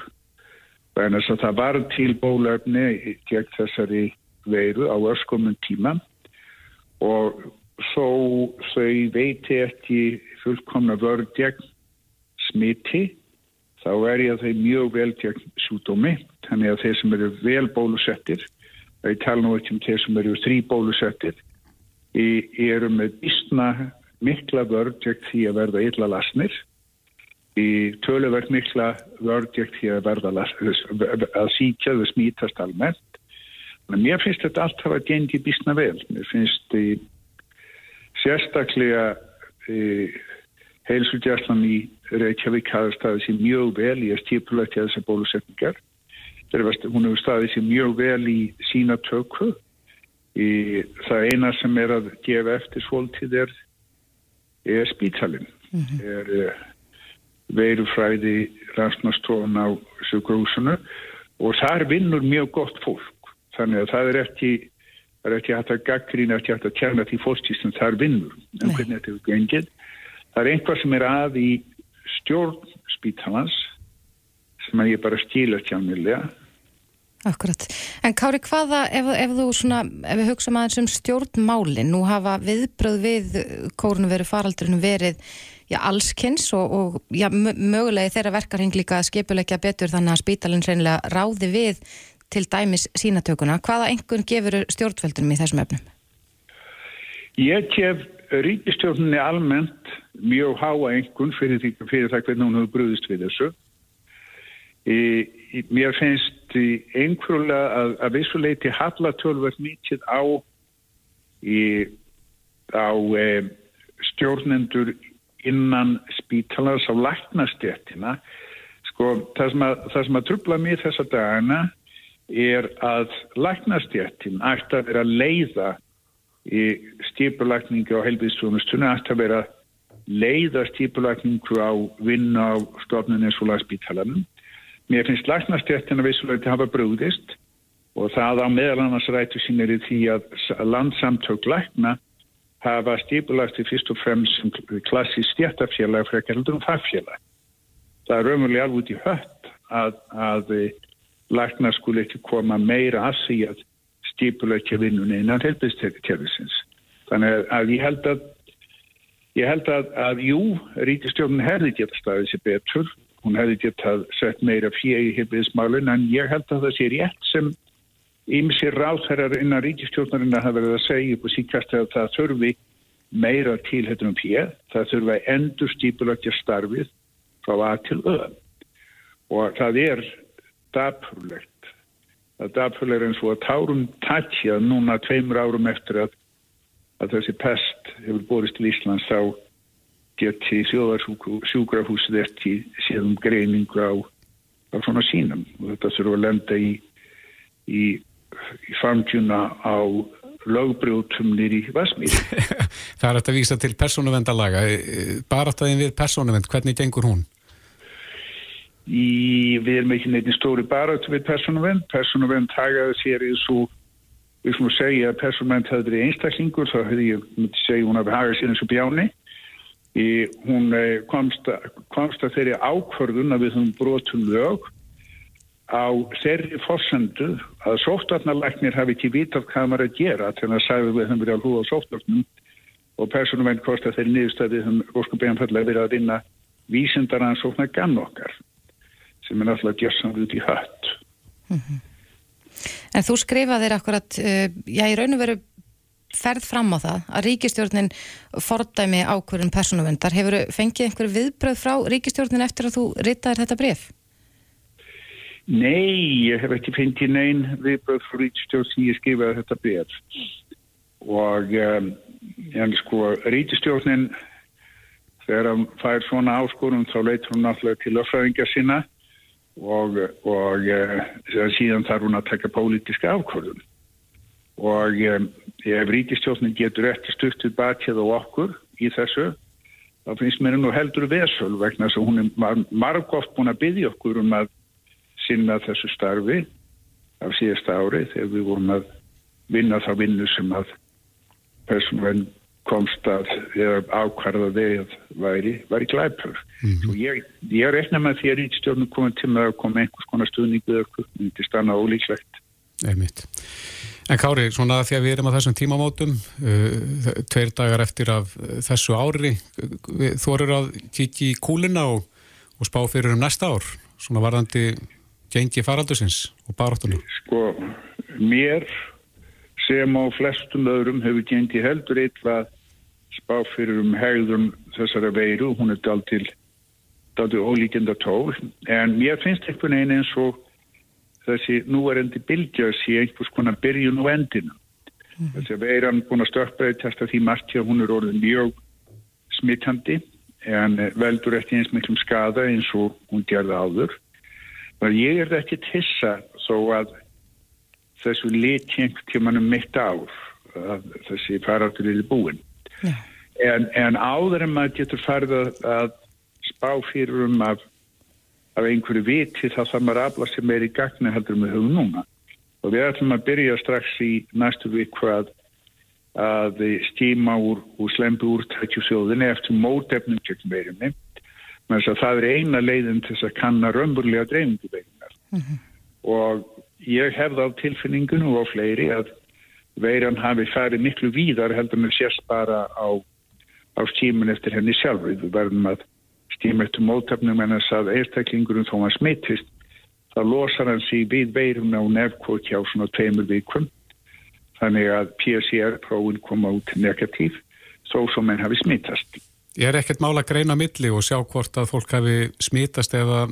þess að það var til bólöfni gegn þessari veiru á öskumum tíma. Og svo þau veiti ekki fullkomna vörð gegn smiti þá er ég að þau mjög vel gegn sjúdómi þannig að þeir sem eru vel bólusettir þau tala nú ekki um þeir sem eru þrý bólusettir eru með bísna mikla vörð gegn því að verða illa lasnir í töluvert mikla vörð gegn því að síkja þau smítast almennt en mér finnst þetta allt hafa gengið bísna vel mér finnst í sérstaklega í heilsugjastlan í Reykjavík hafa staðið sér mjög vel í að stipulætja þessar bólusetningar. Hún hefur staðið sér mjög vel í sína tökku. Í það eina sem er að gefa eftir svolítið er, er spítalinn. Mm -hmm. er uh, veirufræði rannsnastofn á sjúkrúsunu og þar vinnur mjög gott fólk. Þannig að það er ekki það er ekki hægt að gaggrína, ekki hægt að kjærna því fólkstís sem þar vinnur. En hvernig þetta hefur gengið. Það er einhvað sem er að í stjórn spítalans sem að ég bara stíla tjámiðlega. Akkurat. En Kári, hvaða, ef, ef þú svona, ef við hugsaum aðeins um stjórnmálin, nú hafa viðbröð við kórunu verið faraldurinu verið já, allskynns og, og já, mögulegi þeirra verkarhing líka skipulegja betur þannig að spítalinn reynilega ráði við til dæmis sínatökuna. Hvaða engun gefur stjórnveldunum í þessum efnum? Ég gef ríkistjórnunni almennt mjög háa engun fyrir, fyrir það hvernig hún hefur brúðist við þessu. Í, mér finnst einhverjulega að, að vissuleiti hallatölverð mikið á, í, á e, stjórnendur innan spítalars á læknastjættina. Sko, það sem að, það sem að trubla mér þessa dagana er að læknastjættin ætti að vera að leiða í skipulækningi á helbiðstjónustunni ætti að vera leiða stípulækningu á vinna á stofnun eins og lagspítalanum. Mér finnst læknastjættina vissuleiti hafa brúðist og það á meðal annars rættu sínir í því að landsamtök lækna hafa stípulækti fyrst og fremst klassísk stjættafélag frekar heldur um fagfélag. Það er raunverulega alveg út í hött að, að lækna skul ekki koma meira að því að stípulækja vinnunni innan helbiskerfisins. Þannig að ég held að Ég held að, að jú, ríkistjónin hefði gett staðið sér betur, hún hefði gett að sett meira fjegi í hefðismálinn, en ég held að það sé rétt sem ymsir ráþærar innan ríkistjónarinn að hafa verið að segja upp og síkast að það þurfi meira til hættum um fjeg, það þurfi að endur stípulökja starfið frá að til öð. Og það er dapurlegt. Það er dapurlegt eins og að tárum tatja núna tveimur árum eftir að að þessi pest hefur borist til Íslands þá geti þjóðarsjúkrahúsið eftir séðum greiningu á, á svona sínum og þetta þurfa að lenda í, í, í fangjuna á lögbrjótum nýri Vasmíri. (laughs) Það er að vísa til persónuvendalaga. Barataðin við persónuvend, hvernig gengur hún? Í, við erum ekki neitt stóri barat við persónuvend. Persónuvend hagaði sér eins og við svona segja að persónment hefði verið einstaklingur þá hefði ég myndi segja hún að hafa sér eins og bjáni í, hún eh, komst, komst að þeirri ákvörðun að við höfum brotum lög á þeirri fórsendu að sóttvarnarleiknir hafi ekki vitað hvað maður að gera til að sagði við höfum verið að hlúa á sóttvarnum og persónment kosti að þeirri niðurstæði höfum óskum beðanfallega verið að vinna vísindaransóknar gann okkar sem er náttúrulega gerðsamt út í hött mm -hmm. En þú skrifaðir akkurat, uh, já ég raun og veru ferð fram á það að ríkistjórnin fordæmi ákvörðun persónuvendar. Hefur fengið einhver viðbröð frá ríkistjórnin eftir að þú ritaðir þetta bref? Nei, ég hef ekki fengið neyn viðbröð frá ríkistjórn sem ég skrifaði þetta bref. Og um, en sko ríkistjórnin þegar hann fær svona áskorum þá leitur hún náttúrulega til öffræðingar sína og, og uh, síðan þarf hún að taka pólitiska afkvörðun og um, ef ríkistjóðnin getur eftir stuttuð batið á okkur í þessu þá finnst mér nú heldur vesöl vegna þess að hún er margóft búin að byggja okkur um að sinna þessu starfi af síðasta ári þegar við vorum að vinna þá vinnu sem að persónvenn komst að ákvarða þegar væri, væri glæpur. Mm -hmm. Ég, ég rekna með því að ríkstjórnum komið til með að koma einhvers konar stuðningu eða myndi stanna ólíklegt. Einmitt. En Kári, svona því að við erum á þessum tímamótum, uh, tveir dagar eftir af þessu ári, þú eru að kikið í kúlina og, og spá fyrir um næsta ár, svona varðandi gengi faraldusins og baráttunum? Sko, mér sem á flestum öðrum hefur gengið heldur eitthvað spá fyrir um hegðum þessara veiru, hún er dalt til daldi ólíkenda tól en mér finnst einhvern veginn eins og þessi núarendi bylgja sé einhvers konar byrjun og endinu mm. þessi veiran búin að stökkbreytast að því margt að hún er orðin mjög smittandi en veldur eftir eins miklum skada eins og hún gerði áður en ég er ekki tissa þó að þessu litjengt til mannum mitt ár þessi faraftur er búin en, en áður en maður getur farið að, að spá fyrir um af, af einhverju viti þá þarf maður afla sem er í gagni heldur með hugum núna. Og við ætlum að byrja strax í næstu viku að að stíma úr, úr slembu úrtækju sjóðinni eftir mótefnum þess að það er eina leiðin til þess að kanna römburlega dreifingu veirunar mm -hmm. og ég hefði á tilfinningunum og fleiri að veiran hafi farið miklu víðar heldur með sérst bara á, á stímun eftir henni sjálfur. Við verðum að stíma eftir mótafnum en þess að einstaklingurum þó hann smittist þá losar hann síg við veiruna og nefnkvot hjá svona tveimur vikum þannig að PCR-prófun koma út negatív þó sem henn hafi smittast. Ég er ekkert mála að greina milli og sjá hvort að fólk hafi smittast eða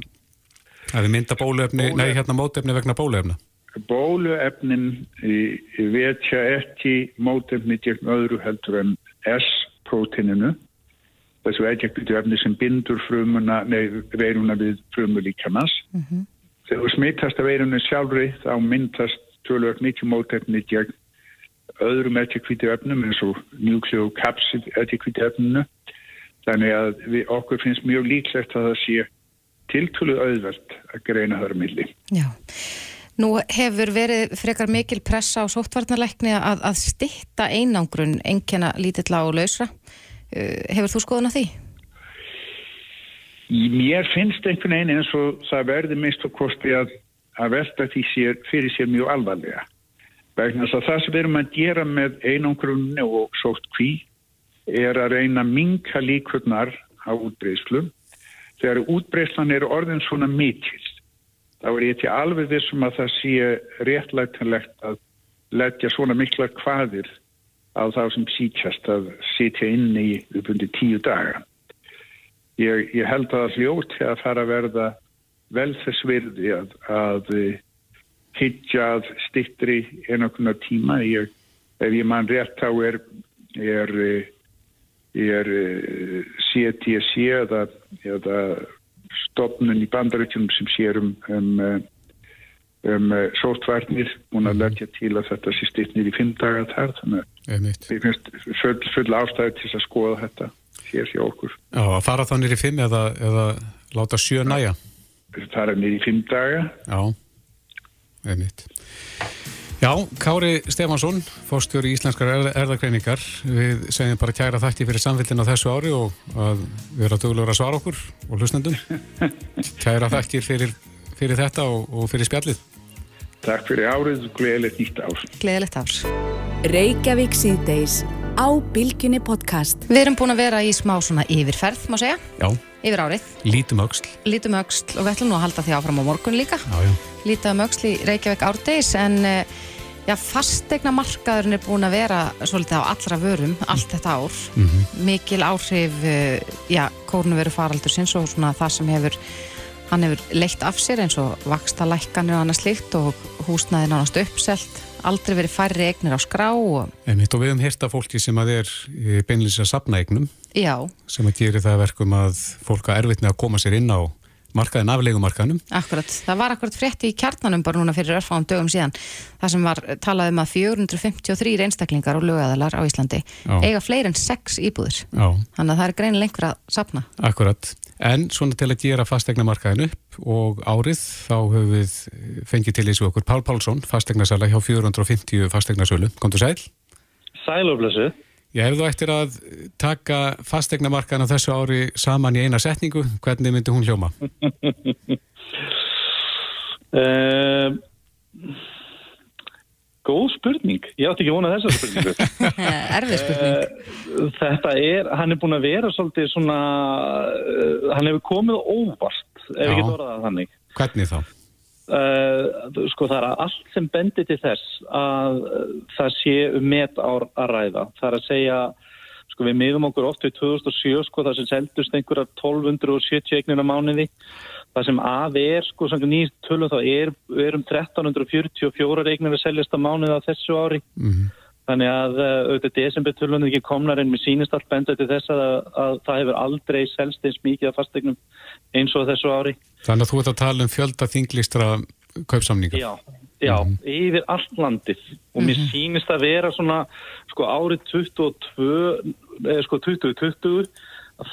hafi mynda bólefni, Bólu... nei hérna mótefni vegna bólefna bóluefnin vetja ekki mótefni gegn öðru heldur en S-prótininu þessu eðjekvitu efni sem bindur frumuna, nei, veiruna við frumulíkamans. Mm -hmm. Þegar smittast af veirunni sjálfri þá myndast tölvöld mikið mótefni gegn öðrum eðjekvitu efnum eins og njúkli og kapsid eðjekvitu efninu Þannig að við, okkur finnst mjög líklegt að það sé tiltölu auðvelt að greina þar milli. Já. Nú hefur verið frekar mikil pressa á sóttvarnarleikni að, að stitta einangrun enkjana lítilla og lausra. Uh, hefur þú skoðun á því? Mér finnst einhvern veginn eins og það verði mist og kosti að, að velta því sér, fyrir sér mjög alvarlega. Vegna þess að það sem við erum að gera með einangrunni og sótt kví er að reyna að minka líkurnar á útbreyslu. Þegar útbreyslan er orðin svona mikill þá er ég til alveg þessum að það sé réttlægtanlegt að leggja svona mikla kvaðir á þá sem sítjast að sitja inn í uppundi tíu daga. Ég, ég held að það hljóti að fara að verða vel þess virði að, að hittja að stittri einhverjum tíma. Ég, ef ég mann rétt þá er, er, er CTC eða, eða stopnun í bandaríkjum sem sér um, um, um sótvarnir og að leggja til að þetta sé stittnir í fimm dagar þar þannig að við finnst full, full ástæði til að skoða þetta hér hjá okkur. Já, að fara þá nýri fimm eða, eða láta sjö næja? Það er nýri fimm daga. Já, einmitt. Já, Kári Stefansson, fórstjóri Íslenskar erðagreiningar. Við segjum bara kæra þætti fyrir samfélgin á þessu ári og að við erum að duglega að svara okkur og hlustnendum. (laughs) Kæra þætti fyrir, fyrir þetta og, og fyrir spjallið. Takk fyrir árið og gleðilegt nýtt ár. Gleðilegt ár. Reykjavík síðdeis á Bilginni podcast. Við erum búin að vera í smá svona yfirferð, má segja. Já. Yfir árið. Lítum auksl. Lítum auksl og við ætlum nú að halda því áfram á morgun líka. Já, já. Lítum auksl í Reykjavík árdegis en já, fastegna markaðurinn er búin að vera svolítið á allra vörum allt þetta ár. Mm -hmm. Mikil áhrif, já, kórnuveru faraldur sinns og svona það sem hefur hann hefur leitt af sér eins og vaksta lækkanir og annað slikt og húsnaði nánast uppselt aldrei verið færri eignir á skrá og... Einmitt, og við höfum hérta fólki sem að er beinlis að sapna eignum Já. sem að gera það verkum að fólk að erfitt með að koma sér inn á markaðin aflegumarkaðinum. Akkurat, það var akkurat frétti í kjarnanum bara núna fyrir örfáum dögum síðan það sem var talað um að 453 einstaklingar og lögæðalar á Íslandi Já. eiga fleiri en 6 íbúður Já. þannig að það er greinileg einhver að sapna. Akkurat, en svona til að gera fastegnamarkaðin upp og árið þá höfum við fengið til þessu okkur Pál Pálsson, fastegnarsala hjá 450 fastegnarsölu. Komdu sæl? Sæl Já, ef þú ættir að taka fastegnamarkaðin á þessu ári saman í eina setningu, hvernig myndi hún hljóma? uh, (laughs) góð spurning. Ég átti ekki vonað þessa spurningu. (laughs) Erfið spurning. Uh, þetta er, hann er búin að vera svolítið svona, uh, hann hefur komið óvart, ef ekki orðað þannig. Hvernig þá? Uh, sko það er allt sem bendir til þess að uh, það sé um met ár að ræða. Það er að segja, sko við miðum okkur oft við 2007 sko það sem seldust einhverjar 1270 eignir á mánuði. Það sem að er sko sem nýtt tölum þá er, er um 1344 eignir að seljast á mánuði á þessu ári. Mm -hmm. Þannig að auðvitað desember tölunum ekki komnar en með sínist allt bendir til þess að, að það hefur aldrei selst eins mikið af fastegnum eins og þessu ári Þannig að þú ert að tala um fjölda þinglistra kaupsamninga. Já, já mm -hmm. yfir allt landið og mér -hmm. sýnist að vera svona sko árið 22, eða sko 2020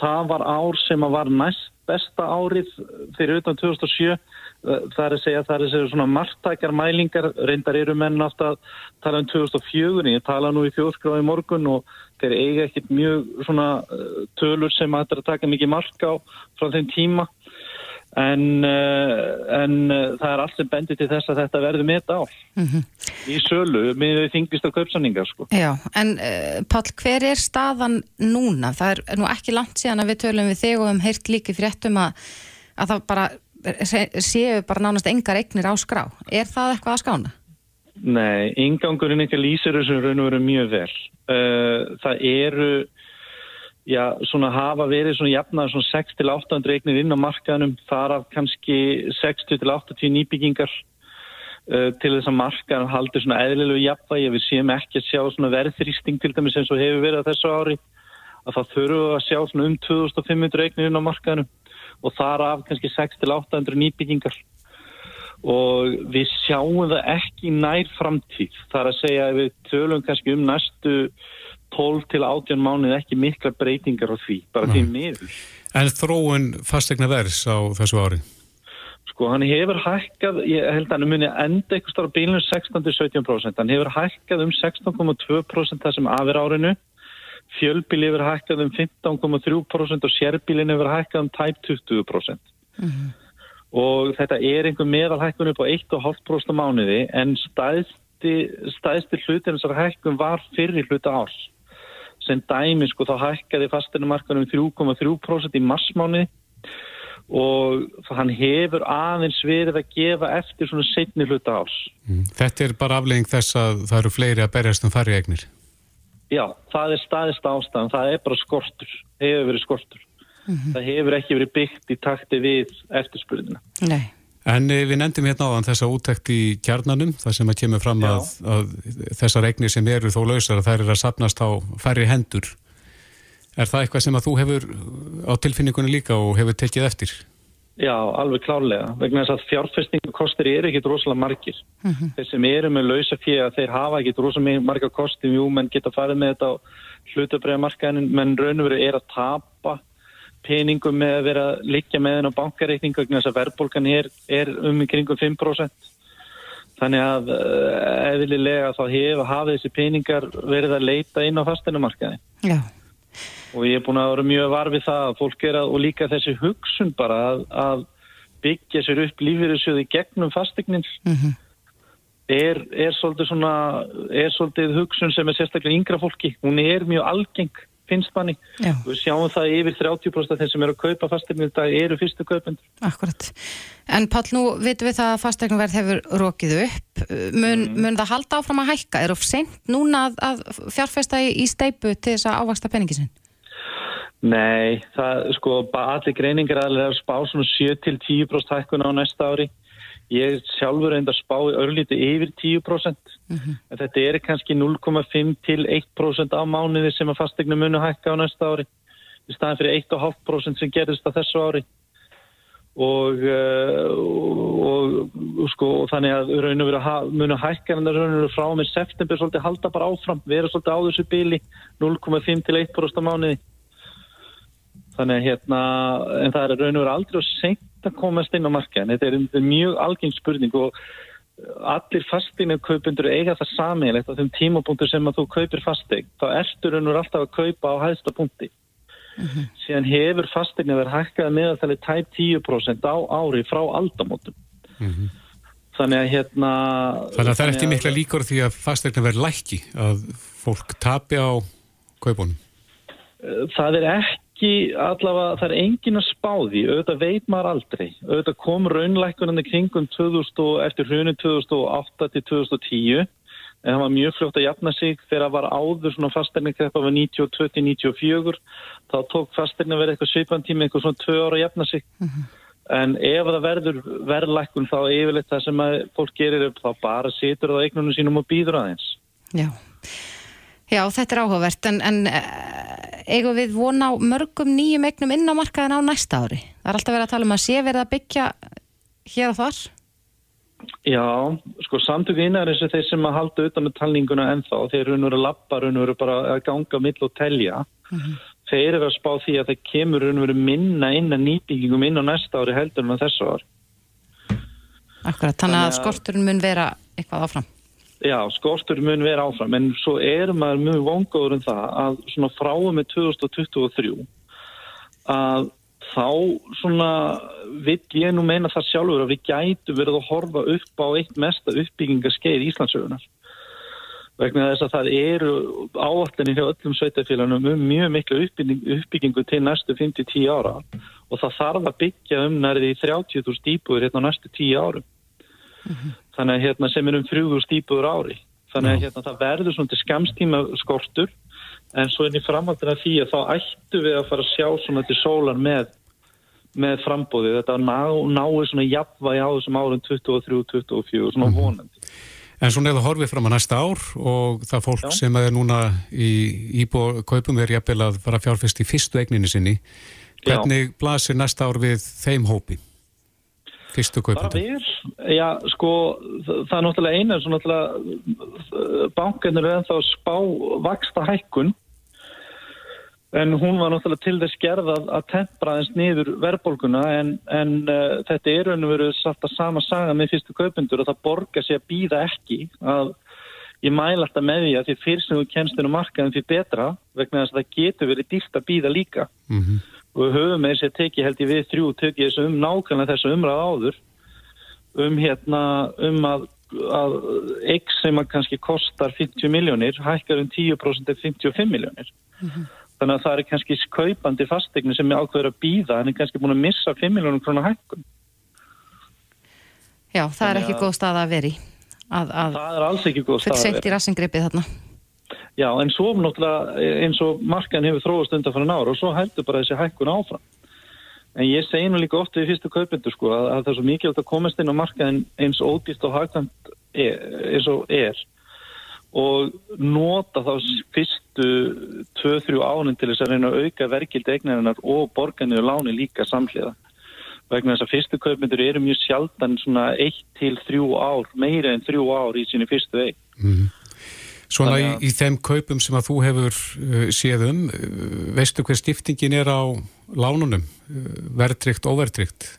það var ár sem að var næst besta árið fyrir utan 2007 það er að segja það er að segja svona margtækjar mælingar reyndar eru menn alltaf tala um 2004 ég tala nú í þjóðskráði morgun og þeir eiga ekkit mjög svona tölur sem að þetta er að taka mikið mark á frá þeim tíma en, uh, en það er allt sem bendir til þess að þetta verður með þetta á mm -hmm. í sölu með þingist á kaupsanningar sko. Já, en Pál, hver er staðan núna? Það er nú ekki langt síðan að við tölum við þig og hefum heyrt líki fréttum að, að það bara séu bara nánast engar eignir á skrá. Er það eitthvað að skána? Nei, ingangurinn ekki lýsir þessum raun og veru mjög vel. Það eru já, svona hafa verið svona jafnaður svona 6-800 eignir inn á markaðunum, þar af kannski 60-80 nýbyggingar uh, til þess að markaðun haldur svona eðlilegu jafnvægi, við séum ekki að sjá svona verðrýsting til dæmis eins og hefur verið á þessu ári, að það þurfu að sjá svona um 2500 eignir inn á markaðunum og þar af kannski 6-800 nýbyggingar og við sjáum það ekki nær framtíð, þar að segja að við tölum kannski um næstu 12 til 18 mánuð ekki mikla breytingar á því, bara Nei. því miður. En þróun fastegna verðs á þessu ári? Sko, hann hefur hækkað, ég held að hann muni enda eitthvað starf bílunum 16-17%, hann hefur hækkað um 16,2% það sem afir árinu, fjölbíl hefur hækkað um 15,3% og sérbílin hefur hækkað um tæp 20%. Og þetta er einhver meðalhækkun upp á 1,5% mánuði en stæðsti, stæðsti hlutin þessar hækkun var fyrir hluta árs. Sem dæmi sko þá hækkaði fasteinamarkanum 3,3% í marsmáni og hann hefur aðeins verið að gefa eftir svona setni hluta árs. Mm. Þetta er bara aflegging þess að það eru fleiri að berjast um færri egnir. Já, það er staðist ástæðan, það er bara skortur, hefur verið skortur. Það hefur ekki verið byggt í takti við eftirspurðina. Nei. En eh, við nefndum hérna áðan þessa úttekt í kjarnanum, það sem að kemur fram að, að þessar egnir sem eru þó lausar að þær eru að sapnast á færri hendur. Er það eitthvað sem að þú hefur á tilfinningunni líka og hefur tekið eftir? Já, alveg klárlega, vegna þess að fjárfestingakostir eru ekkit rosalega margir. Þeir sem eru með lausa fyrir að þeir hafa ekkit rosalega marga kostum, jú, menn geta farið með þetta á hlutabræðamarkaðin, menn raun og veru er að tapa peningum með að vera liggja með henn á bankareikning vegna þess að verðbólgan er, er um kringum 5%. Þannig að uh, eðlilega þá hefur hafið þessi peningar verið að leita inn á fasteinamarkaðin Já. Og ég er búin að vera mjög varfið það að fólk er að, og líka þessi hugsun bara að, að byggja sér upp lífyrirsjöði gegnum fastegnin Mhm. er, er svolítið svona er svolítið hugsun sem er sérstaklega yngra fólki, hún er mjög algeng finnst manni, Já. við sjáum það yfir 30% af þeir sem eru að kaupa fastegnin í dag eru fyrstu kaupendur. Akkurat. En Pál, nú vitum við það að fastegnverð hefur rokið upp. Mun, mun það halda áfram að hækka? Er of sent núna að, að fjárfesta í, í steipu til þess að sinn? Nei, það sko allir greiningar aðlega að spá svona 7-10% hækkun á næsta ári. Ég sjálfur reyndar spá örlíti yfir 10%. En þetta er kannski 0,5 til 1% á mánuði sem að fastegnum munu hækka á næsta ári. Í staðan fyrir 1,5% sem gerist á þessu ári. Og, uh, og, og sko og þannig að raun og veru munu hækka en það raun og veru frá með september svolítið halda bara áfram, vera svolítið á þessu bíli 0,5 til 1% á mánuði. Þannig að hérna, en það er raun og veru aldrei og seint að komast inn á markaðin. Þetta er um- mjög algeng spurning og allir fastegna kaupendur eiga það sameiginlegt á þeim tímapunktur sem að þú kaupir fasteign. Þá ertu raun og veru alltaf að kaupa á hæðsta punkti. Síðan hefur fastegna verið hækkað meðaltali tæp 10% á ári frá aldamótum. Þannig að hérna... Þannig að það er eftir mikla líkur því að fastegna verði lækki, að fólk tapi á kaupunum. það er ekki allavega, það er engin að spá því auðvitað veit maður aldrei. Auðvitað kom raunlækkunandi kringum 2000 og eftir hrunið 2008 til 2010 en það var mjög fljótt að jafna sig. Þegar það var áður svona fastegningkreppa var 92 til 94 þá tók fastegna verið eitthvað svipan tími eitthvað svona tvö ára að jafna sig. En ef það verður verðlækkun þá yfirleitt það sem að fólk gerir upp þá bara situr það eignunum sínum og býður aðeins. Já. Já, þetta er áhugavert, en, en eh, eigum við vona á mörgum nýjum eignum inn á markaðin á næsta ári? Það er alltaf verið að tala um að sé verið að byggja hér og þar? Já, sko samtök einar eins og þeir sem að halda utan með talninguna ennþá, þeir og veru lappa, veru bara að ganga mill og telja. Þeir eru að spá því að það kemur veru minna inn að nýbyggingum inn á næsta ári heldur en þessu ári. Akkurat, að Þannig að- skorturinn mun vera eitthvað áfram. Já, skortur mun vera áfram, en svo er maður mjög vongóður um það að svona fráum með 2023 að þá svona vill ég nú meina það sjálfur að við gætu verið að horfa upp á eitt mesta uppbyggingaskeið Íslandsögunar. Vegna þess að það eru áallinni hjá öllum sveitafélagunum um mjög miklu uppbygging, uppbyggingu til næstu 5-10 ára og það þarf að byggja um nærði 30.000 íbúður hérna á næstu 10 árum. Þannig að hérna sem er um 3.000 íbúður ári. Þannig að hérna það verður svona til skamstíma skortur en svo inn í framhaldina því að þá ættu við að fara að sjá svona til sólar með, með frambóði. Þetta ná, náu svona jafnvægi á þessum árum 23-24 svona vonandi. En svona eða horfið fram að næsta ár og það fólk Já. sem er núna í íbúa kaupum er jafnvel að fara fjárfest í fyrstu eigninni sinni. Hvernig blasir næsta ár við þeim hópi? Fyrstu vel, já, sko, það er náttúrulega eina, svo náttúrulega bankanur er ennþá spá vaksta hækkun, en hún var náttúrulega til þess gerð að, að tempra eins niður verðbólguna, en, en uh, þetta er raun og verið satt að sama saga með fyrstu kaupendur og það borgar sig að býða ekki, að ég mæla alltaf með því að því fyrst sem þú kemst inn á markaðin fyrir betra, vegna þess að það getur verið dýrt að býða líka. Mm og við höfum með þessi að teki held ég við þrjú teki þessu um nákvæmlega þessu umræð áður. Um hérna um að, að X sem að kannski kostar 50 miljónir hækkar um 10% eða 55 miljónir þannig að það er kannski skaupandi fastegni sem er ákveður að býða en er kannski búin að missa 5 miljónum krónar hækkun. Já, það er Þannig ekki að- góð stað að veri að, að það er alls ekki góð stað að seitt Já, en svo náttúrulega eins og markan hefur þróast undan fyrir nára og svo heldur bara þessi hækkun áfram. En ég segi nú líka oft við fyrstu kaupendur sko að, að það er svo mikilvægt að komast inn á markaðin eins ódýst og hagkvæmt er, eins og er og nota þá fyrstu 2-3 ánin til þess að reyna að auka verkildi eignarinnar og borgarniður láni líka samhliða. Vegna þess að fyrstu kaupendur eru mjög sjaldan svona 1-3 ár, meira en 3 ár í sinni fyrstu eig. Svona í, í þeim kaupum sem að þú hefur uh, séð um, uh, veistu hver stiftingin er á lánunum, uh, verðtrygt, óverðtrygt?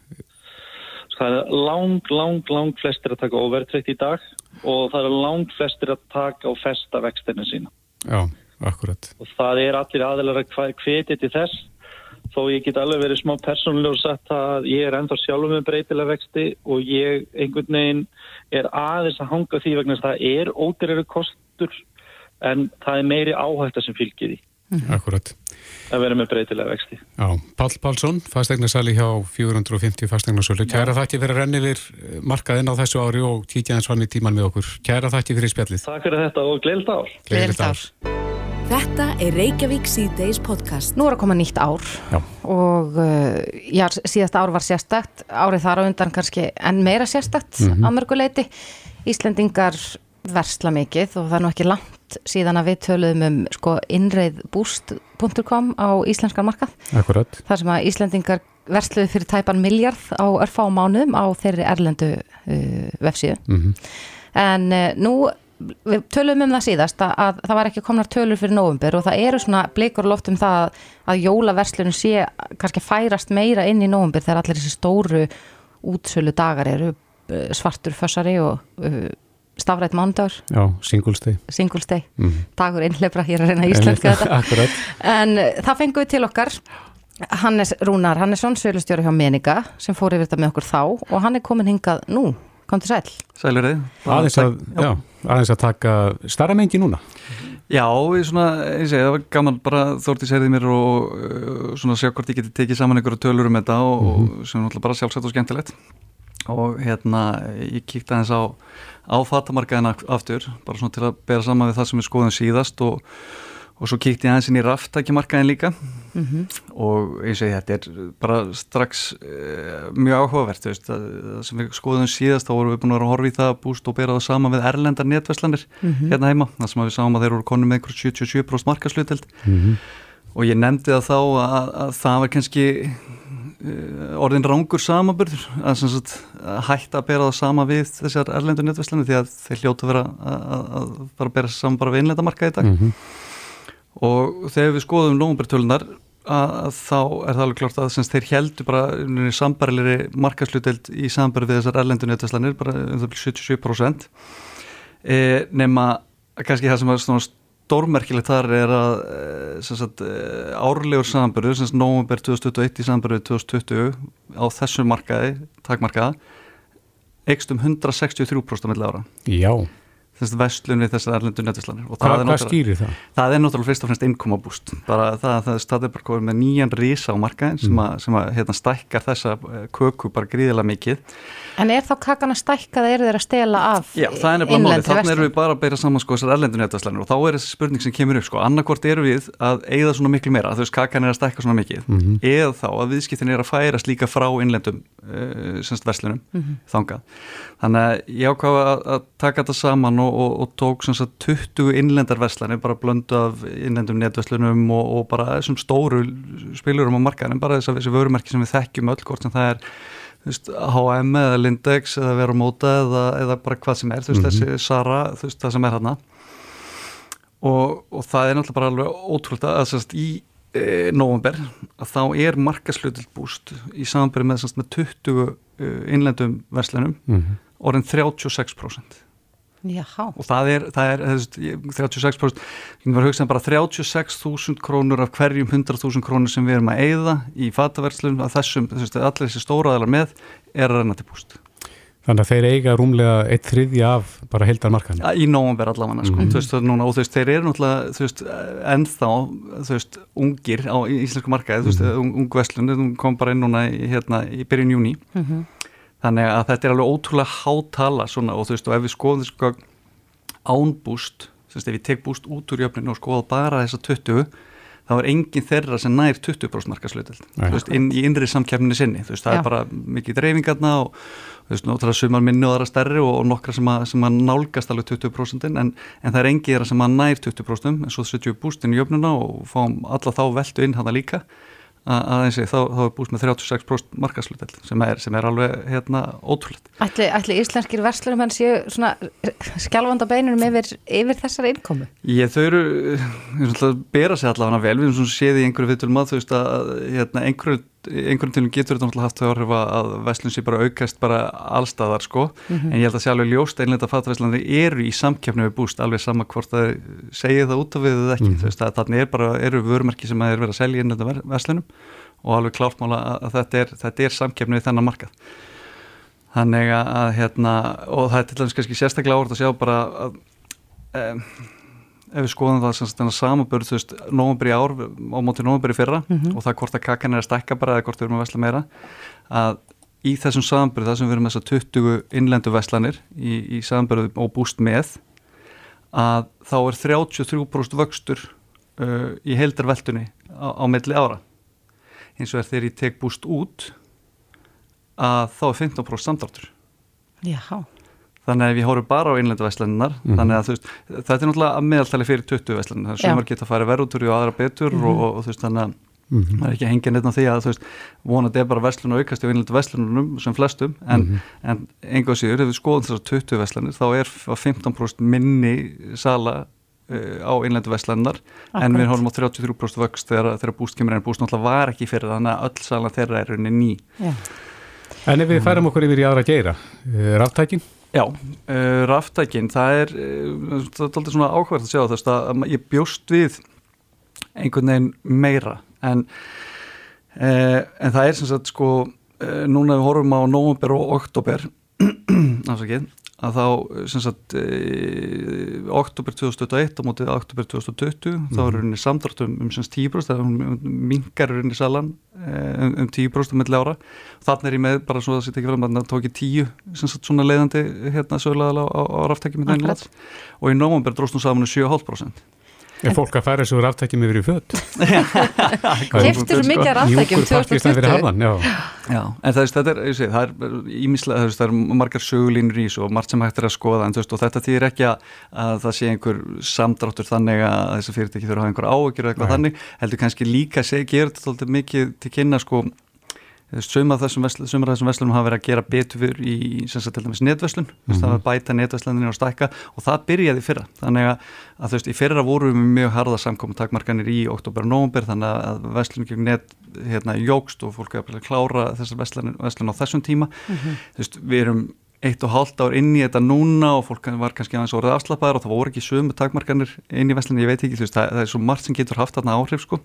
Það er lang, lang, lang flestir að taka overtrykt í dag og það er lang flestir að taka og festa vextina sína. Já, akkurat. Og það er allir aðeinar að hvetja til þess þó ég get alveg verið smá persónulega og sagt að ég er ennþá sjálfur með breytilega vexti og ég einhvern veginn er aðeins að hanga því vegna það er ódýrari kostur en það er meiri áhætta sem fylgir því Akkurat. að vera með breytilega vexti. Já, Pál Pálsson, fasteignasali hjá 450 fasteignasölu. Kæra þakki fyrir að renni við markaðinn á þessu ári og kíkja eins vann í tíman með okkur. Kæra þakki fyrir spjallið. Takk fyrir þetta og gleilt ár. Gleðilegt ár. Þetta er Reykjavík síðdeis podcast. Nú er að koma nýtt ár Já. og uh, já, síðasta ár var sérstakt, árið þar á undan kannski enn meira sérstakt Mhm. á mörguleiti. Íslendingar versla mikið og það er nú ekki langt síðan að við töluðum um sko innreiðbúst.com á íslenskan markað. Akkurat. þar sem að Íslendingar versluðu fyrir tæpan miljard á örfá mánuðum á þeirri erlendu uh, vefsíðu. Mhm. En uh, nú, við tölum um það síðast að, að það var ekki komnar tölur fyrir nóvumber og það eru svona blikur á loft um það að, að jólaverslunum sé kannski færast meira inn í nóvumber þegar allir þessi stóru útsölu dagar eru uh, svartur fössari og uh, stafrætt mánudagur, Já, singulsteg. singulsteg, Mhm. dagur innleifra, ég er að reyna íslenska þetta. (laughs) Akkurat. En uh, það fengum við til okkar Hannes Rúnar Hannesson, sölustjóri hjá Meninga sem fór yfir þetta með okkur þá og hann er komin hingað nú, kom til sæl Sælur þið. Aðeins að, já, aðeins að taka starra mengi núna. Já, ég svona, ég segi, það var gaman bara Þórtís heyrði mér og uh, svona sjá hvort ég geti tekið saman einhverju tölur um þetta og, og sem er náttúrulega bara sjálfsagt og skemmtilegt og hérna, ég kíkti aðeins á á fatamarkaðina aftur bara svona til að bera saman við það sem við skoðum síðast og, og svo kíkti ég aðeins inn í raftækjamarkaðin líka. Og ég segi þetta er bara strax uh, mjög áhugavert veist, það, það sem við skoðum síðast þá vorum við búin að vera að horfa í það búst og bera það saman við erlendar netvæslanir hérna heima, það sem að við sáum að þeir eru konum með einhver 77% markaslutild og ég nefndi það þá að, að það var kannski orðin rángur samaburður að, sagt, að hætta að bera það sama við þessar erlendur netvæslanir því að þeir hljóta vera að, að, að bara bera saman bara við innlendamarka í dag. Og þegar við skoðum nógumbertölunar að, þá er það alveg klart að sem þeir heldur bara sambarilegri markasluteld í sambari við þessar erlendu netvæslanir bara um það byrja 77% e, nema kannski það sem er svona stórmerkilegt þar er að e, sem sagt, e, árlegur samburður sem nógumber 2021 í samburður 2020 á þessu markaði, takmarkaða ekst um 163% milli ára. Já. þess að vestlunni þessar erlendu netvæslanir og Hva, það er hvað skýrir það? Það er náttúrulega fyrst og fremst innkomabúst bara það að það er komið með nýjan rísa á markaðin sem að, sem að hérna, stækkar þessa eh, köku bara gríðilega mikið En er þá kakan að stækka það eru þeir að stela af Já, það er nefnilega málið, þannig erum við bara að beira saman sko þessar erlendu netvæslanir og þá er þessi spurning sem kemur upp sko, annarkvort eru við að eigða svona miklu meira, þú veist kakan er að stækka svona mikið eða þá að viðskiptin er að færast líka frá innlendum uh, semst verslunum þangað. Þannig að ég ákvaða að, að taka þetta saman og, og, og tók semst að 20 innlendar verslanir, bara blöndu af innlendum netverslunum og, og bara þessum stóru spilurum á markaðinum, H&M eða Lindex eða vera móta eða, eða bara hvað sem er, þú veist, mm -hmm. þessi Sara, þú veist, það sem er hérna og, og það er náttúrulega bara alveg ótrúlega að sérst í e, november að þá er markaslutil búst í samanbyrju með, með 20 e, innlendum verslunum mm -hmm. orðin 36% Jaha. og það er, það er 36% ég var að hugsa um bara 36.000 krónur af hverjum 100.000 krónur sem við erum að eigða í fataverslunum að þessum, þessum allir þessi stóraðalar með er að renna til búst Þannig að þeir eiga rúmlega eitt þriðja af bara heldar markan. Ja, í nógumver allavega, sko. Mm -hmm. Þú veist, núna, og þú veist, þeir eru náttúrulega, þú veist, ennþá, þú veist, ungir á íslensku markaði, þú veist, mm -hmm. ung vestlun, þú kom bara inn núna í, hérna, í byrjun júni. Mm -hmm. Þannig að þetta er alveg ótrúlega hátala svona og þú veist, og ef við skoðum þessu sko ánbúst, þú veist, ef við tek búst út úr jöfninu og skoða bara þessa 20, þá er enginn þeirra sem nær 20% markaslutild, þú veist, inn, í innri samkjafninu sinni, þú veist, það Já. er bara mikið dreifingarna og þú veist, náttúrulega sumar minni og aðra stærri og, og nokkra sem að, sem að nálgast alveg 20% en, en það er engið sem að nær 20% en svo setjum við bústinn í jöfnuna og fáum alla þá veldu inn hana líka að eins og þá, þá er búst með 36% markaslutel sem er, sem er alveg hérna ótrúlega. Ætli, ætli íslenskir verslurum hann séu svona skjálfanda beinunum yfir, yfir þessar innkomu? Ég þau eru, bera sig allavega vel, við erum svona séð í einhverju vitulum að þú veist að hérna, einhverju einhvern tilum getur þetta náttúrulega haft þau áhrif að vestlun sé bara aukast bara allstaðar sko, mm -hmm. en ég held að sé alveg ljóst einlega að fatavestlunni eru í samkjöfnu við búst alveg sama hvort það segir það út af við eða ekki, mm -hmm. þú veist að þarna er bara eru vörumerki sem er verið að selja inn þetta vestlunum og alveg klártmála að þetta er, þetta er samkjöfnu við þennan markað þannig að hérna og það er til dæmis kannski sérstaklega áhört að sjá bara að um, ef við skoðum það sem samanbörð þú veist, nógumber í ár á móti nógumber í fyrra mm -hmm. og það hvort að kakan er að stekka bara eða hvort við erum að vesla meira að í þessum samanbörð það sem við erum þess að 20 innlendu veslanir í, í samanbörðu og búst með að þá er 33% vöxtur uh, í heildarveltunni á, á milli ára. Eins og er þegar ég tek búst út að þá er 15% samdráttur. Jáhá þannig að við hórum bara á innlendu veslunar mm. þannig að veist, þetta er náttúrulega að meðaltali fyrir 20 veslunar, það er sumar geta að fara verðutur og aðra betur mm. og, og, og þú veist þannig að mm. maður er ekki að hengja neitt á því að þú veist vonandi er bara veslun og aukast í innlendu veslunum sem flestum, en, -hmm. en enga síður, ef við skoðum þessar 20 veslanir þá er 15% minni sala uh, á innlendu veslunar en við hórum á 33% vöxt þegar, þegar búst kemur en búst náttúrulega var ekki fyrir þannig að öll sala þeirra er rauninni ný yeah. En ef við færum okkur yfir í aðra geira, eh, ráttækin? Já, uh, ráftækin, það er, uh, það er svona áhverð að sjá þess að ég bjóst við einhvern veginn meira. En, uh, en það er sem sagt sko, núna við horfum á nógumber og oktober, (clears throat) afsakið, að þá sem sagt e, oktober 2021 á mótið oktober 2020 mm. þá er rauninni samdrátt um, um semst 10% það er mingar rauninni salan um, um 10% melli ára. Þannig er ég með bara svo að það setja ekki fram að það tók ég 10 sem sagt svona leiðandi hérna sögulega á, á, á ráftækjum og í nógumber dróst nú saman um 7,5% Er fólk að færa þessu ráftækjum yfir í född? (laughs) Kæftur mikið ráftækjum 2020? Já. Já, en það er, það er, sé, það er ímislega, það er margar sögulínur í þessu og margt sem hægt er að skoða en veist, þetta þýðir ekki að það sé einhver samdráttur þannig að þessu fyrirtæki þurfa að hafa einhver áökjur eða eitthvað Nei. þannig, heldur kannski líka að gera þetta mikið til kynna sko Sumar af þessum, veslunum hafa verið að gera betur í netveslun, mm -hmm. það var bæta netvesluninu og stækka og það byrjaði fyrra. Þannig að, að þú veist, í fyrra vorum við mjög harða samkomi takmarkanir í oktober og nógumber þannig að veslunum gegn net hérna, jógst og fólk hefur að klára þessar veslun á þessum tíma. Mm -hmm. Þú veist, við erum eitt og hálft ár inn í þetta núna og fólk var kannski aðeins orðið afslappaður og það voru ekki sömu takmarkanir inn í veslunum, ég veit ekki, þú veist, það, það er svo margt sem getur haft þarna áhrif sko.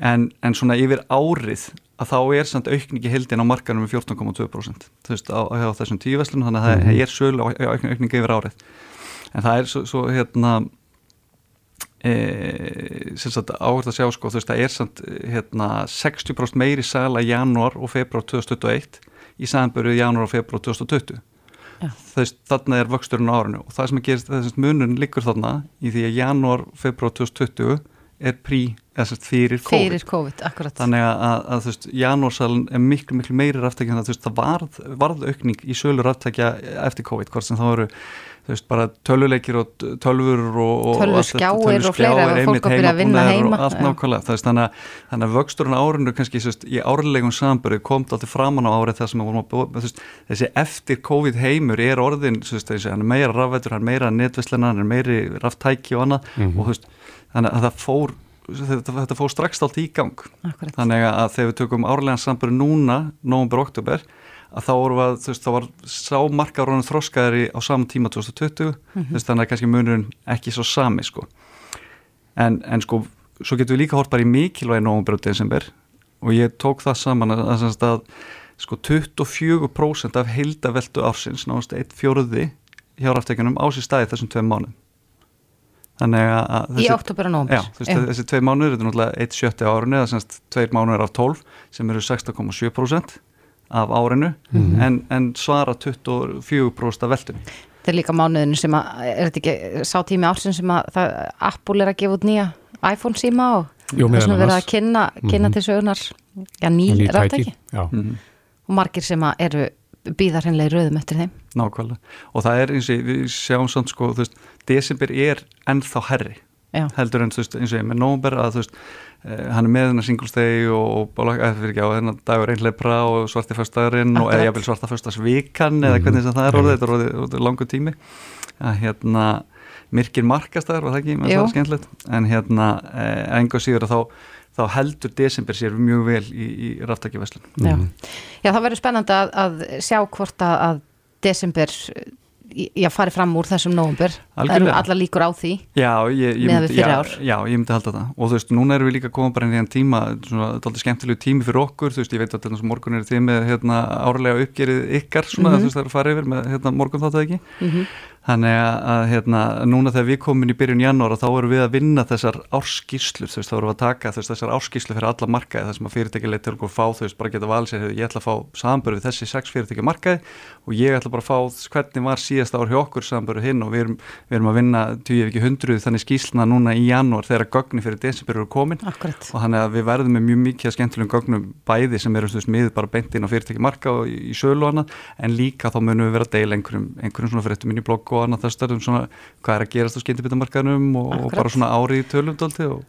En, en svona yfir árið að þá er samt aukningi heldin á markanum með 14,2% þú veist á, á þessum tíu veslunum þannig að mm -hmm. það er sölu aukningi yfir árið en það er svo, svo hérna e, sem sagt áhört að sjá sko þú veist það er samt hérna 60% meiri sala í janúar og februar 2021 í samanböru í janúar og februar 2020 ja. þess, þarna er vöxturinn á árinu og það sem að gerist þessast munun liggur þarna í því að janúar, februar 2020 er prí Sest, fyrir COVID, fyrir COVID þannig að, að, að þú veist, janúarsalun er miklu miklu meiri ráftækja en það, veist, það varð, varð aukning í sölu ráftækja eftir COVID hvort sem þá eru þú veist, bara töluleikir og tölfur og tölvurskjáir og fleira og fólk að byrja að vinna heima. og allt nákvæmlega, það veist, þannig, þannig að vöxturinn árinu kannski, þú veist, í árlegum samböru kom þetta alltaf framann á árið það sem við vorum að þú þessi eftir COVID heimur er orðin, þú veist, þessi, hann er meira rafvætur, hann er meira netvislina, hann er meiri raftæki og annað mm -hmm. og þú veist, þannig að það fór þetta, þetta fór strax allt í gang. Akkurat. þannig að þegar við tökum árlegan samböru núna, nógumber, oktober að þá voru að, þú veist, þá var sámarkarónu þróskaðari á saman tíma 2020, mm -hmm. þú veist, þannig að kannski munurinn ekki svo sami, sko. En, en sko, svo getum við líka hort bara í mikilvægi nógumbröð desember. Og ég tók það saman að, að, að sko 24% af heildaveldu ársins, náðast eitt fjóruði hjá raftekunum á sér staði þessum tveim mánum þessi, í oktober og já, veist, þessi tvei mánuður, þetta er náttúrulega eitt sjötti árunni, það er semst tveir mánuður af 12 sem eru 16,7% af árinu mm -hmm. en, en svara 24% af veldum. Þetta er líka mánuðinu sem að, er þetta ekki sá tími ársin sem að það, Apple er að gefa út nýja iPhone síma og þess að vera að kynna, kynna mm -hmm. til sögunar ja, ný ráttæki mm -hmm. og margir sem að eru býðar hennilega í rauðum eftir þeim. Nákvæmlega. Og það er eins og við sjáum samt sko, þú veist, desember er ennþá herri Já. heldur en þú veist, eins og ég með nógumber að þú veist Uh, hann er með hennar singlestegi og þennan dagur einhleipra og svarti fyrstagurinn og eða jáfnvel svarta fyrstagsvíkan eða mhm. hvernig sem það er orðið, þetta er orðið, orðið langu tími. Að hérna myrkir markastæður var það ekki, það var skemmtilegt. En hérna eh, enga síður að þá, þá heldur desember sér mjög vel í, í ráftækjaveslun Já. Já, það verður spennandi að, að sjá hvort að desember já, farið fram úr þessum nógumbur það eru alla líkur á því já, ég, ég myndi, já, já, ég myndi halda það. Og þú veist, núna erum við líka komað bara inn í enn tíma svona, þetta er alltaf skemmtilegu tími fyrir okkur. Þú veist, ég veit að morgun er þið með hérna, árlega uppgerið ykkar, svona, mm -hmm. þú veist, það eru farið yfir með hérna, morgun þáttu ekki mm -hmm. Þannig að hérna, núna þegar við komum í byrjun janúar þá erum við að vinna þessar árskíslur, þú veist, þá erum við að taka veist, þessar árskíslu fyrir alla markaði, þess að fyrirtækilegt til okkur fá, þú veist, bara geta valið sér, ég ætla að fá samböru við þessi sex fyrirtæki markaði og ég ætla bara að fá hvernig var síðast ár hjá okkur samböru hinn og við erum, við erum að vinna 20-100 þannig skísluna núna í janúar þegar gögni fyrir desember eru komin Akkurat. og þannig að við verðum með mjög mikið skemmtilegum gögnum bæði sem eru með bara beintinn á fyrirtæki marka og í, í sölu og annað en líka þá munum við vera að deila einhverjum, einhverjum svona fyrirtum inn í blogg og annað þess um svona hvað er að gerast á skyndibitamarkaðnum og, og bara svona árið í tölumdólti og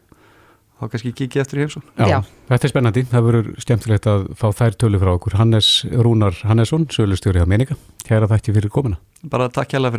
þá kannski kikið eftir í heimsón. Já, Já, þetta er spennandi. Það verður skemmtilegt að fá þær tölu frá okkur. Hannes Rúnar Hannesson, sölustjóri á Menika. Kæra þakki fyrir komina. Bara takk hjálpa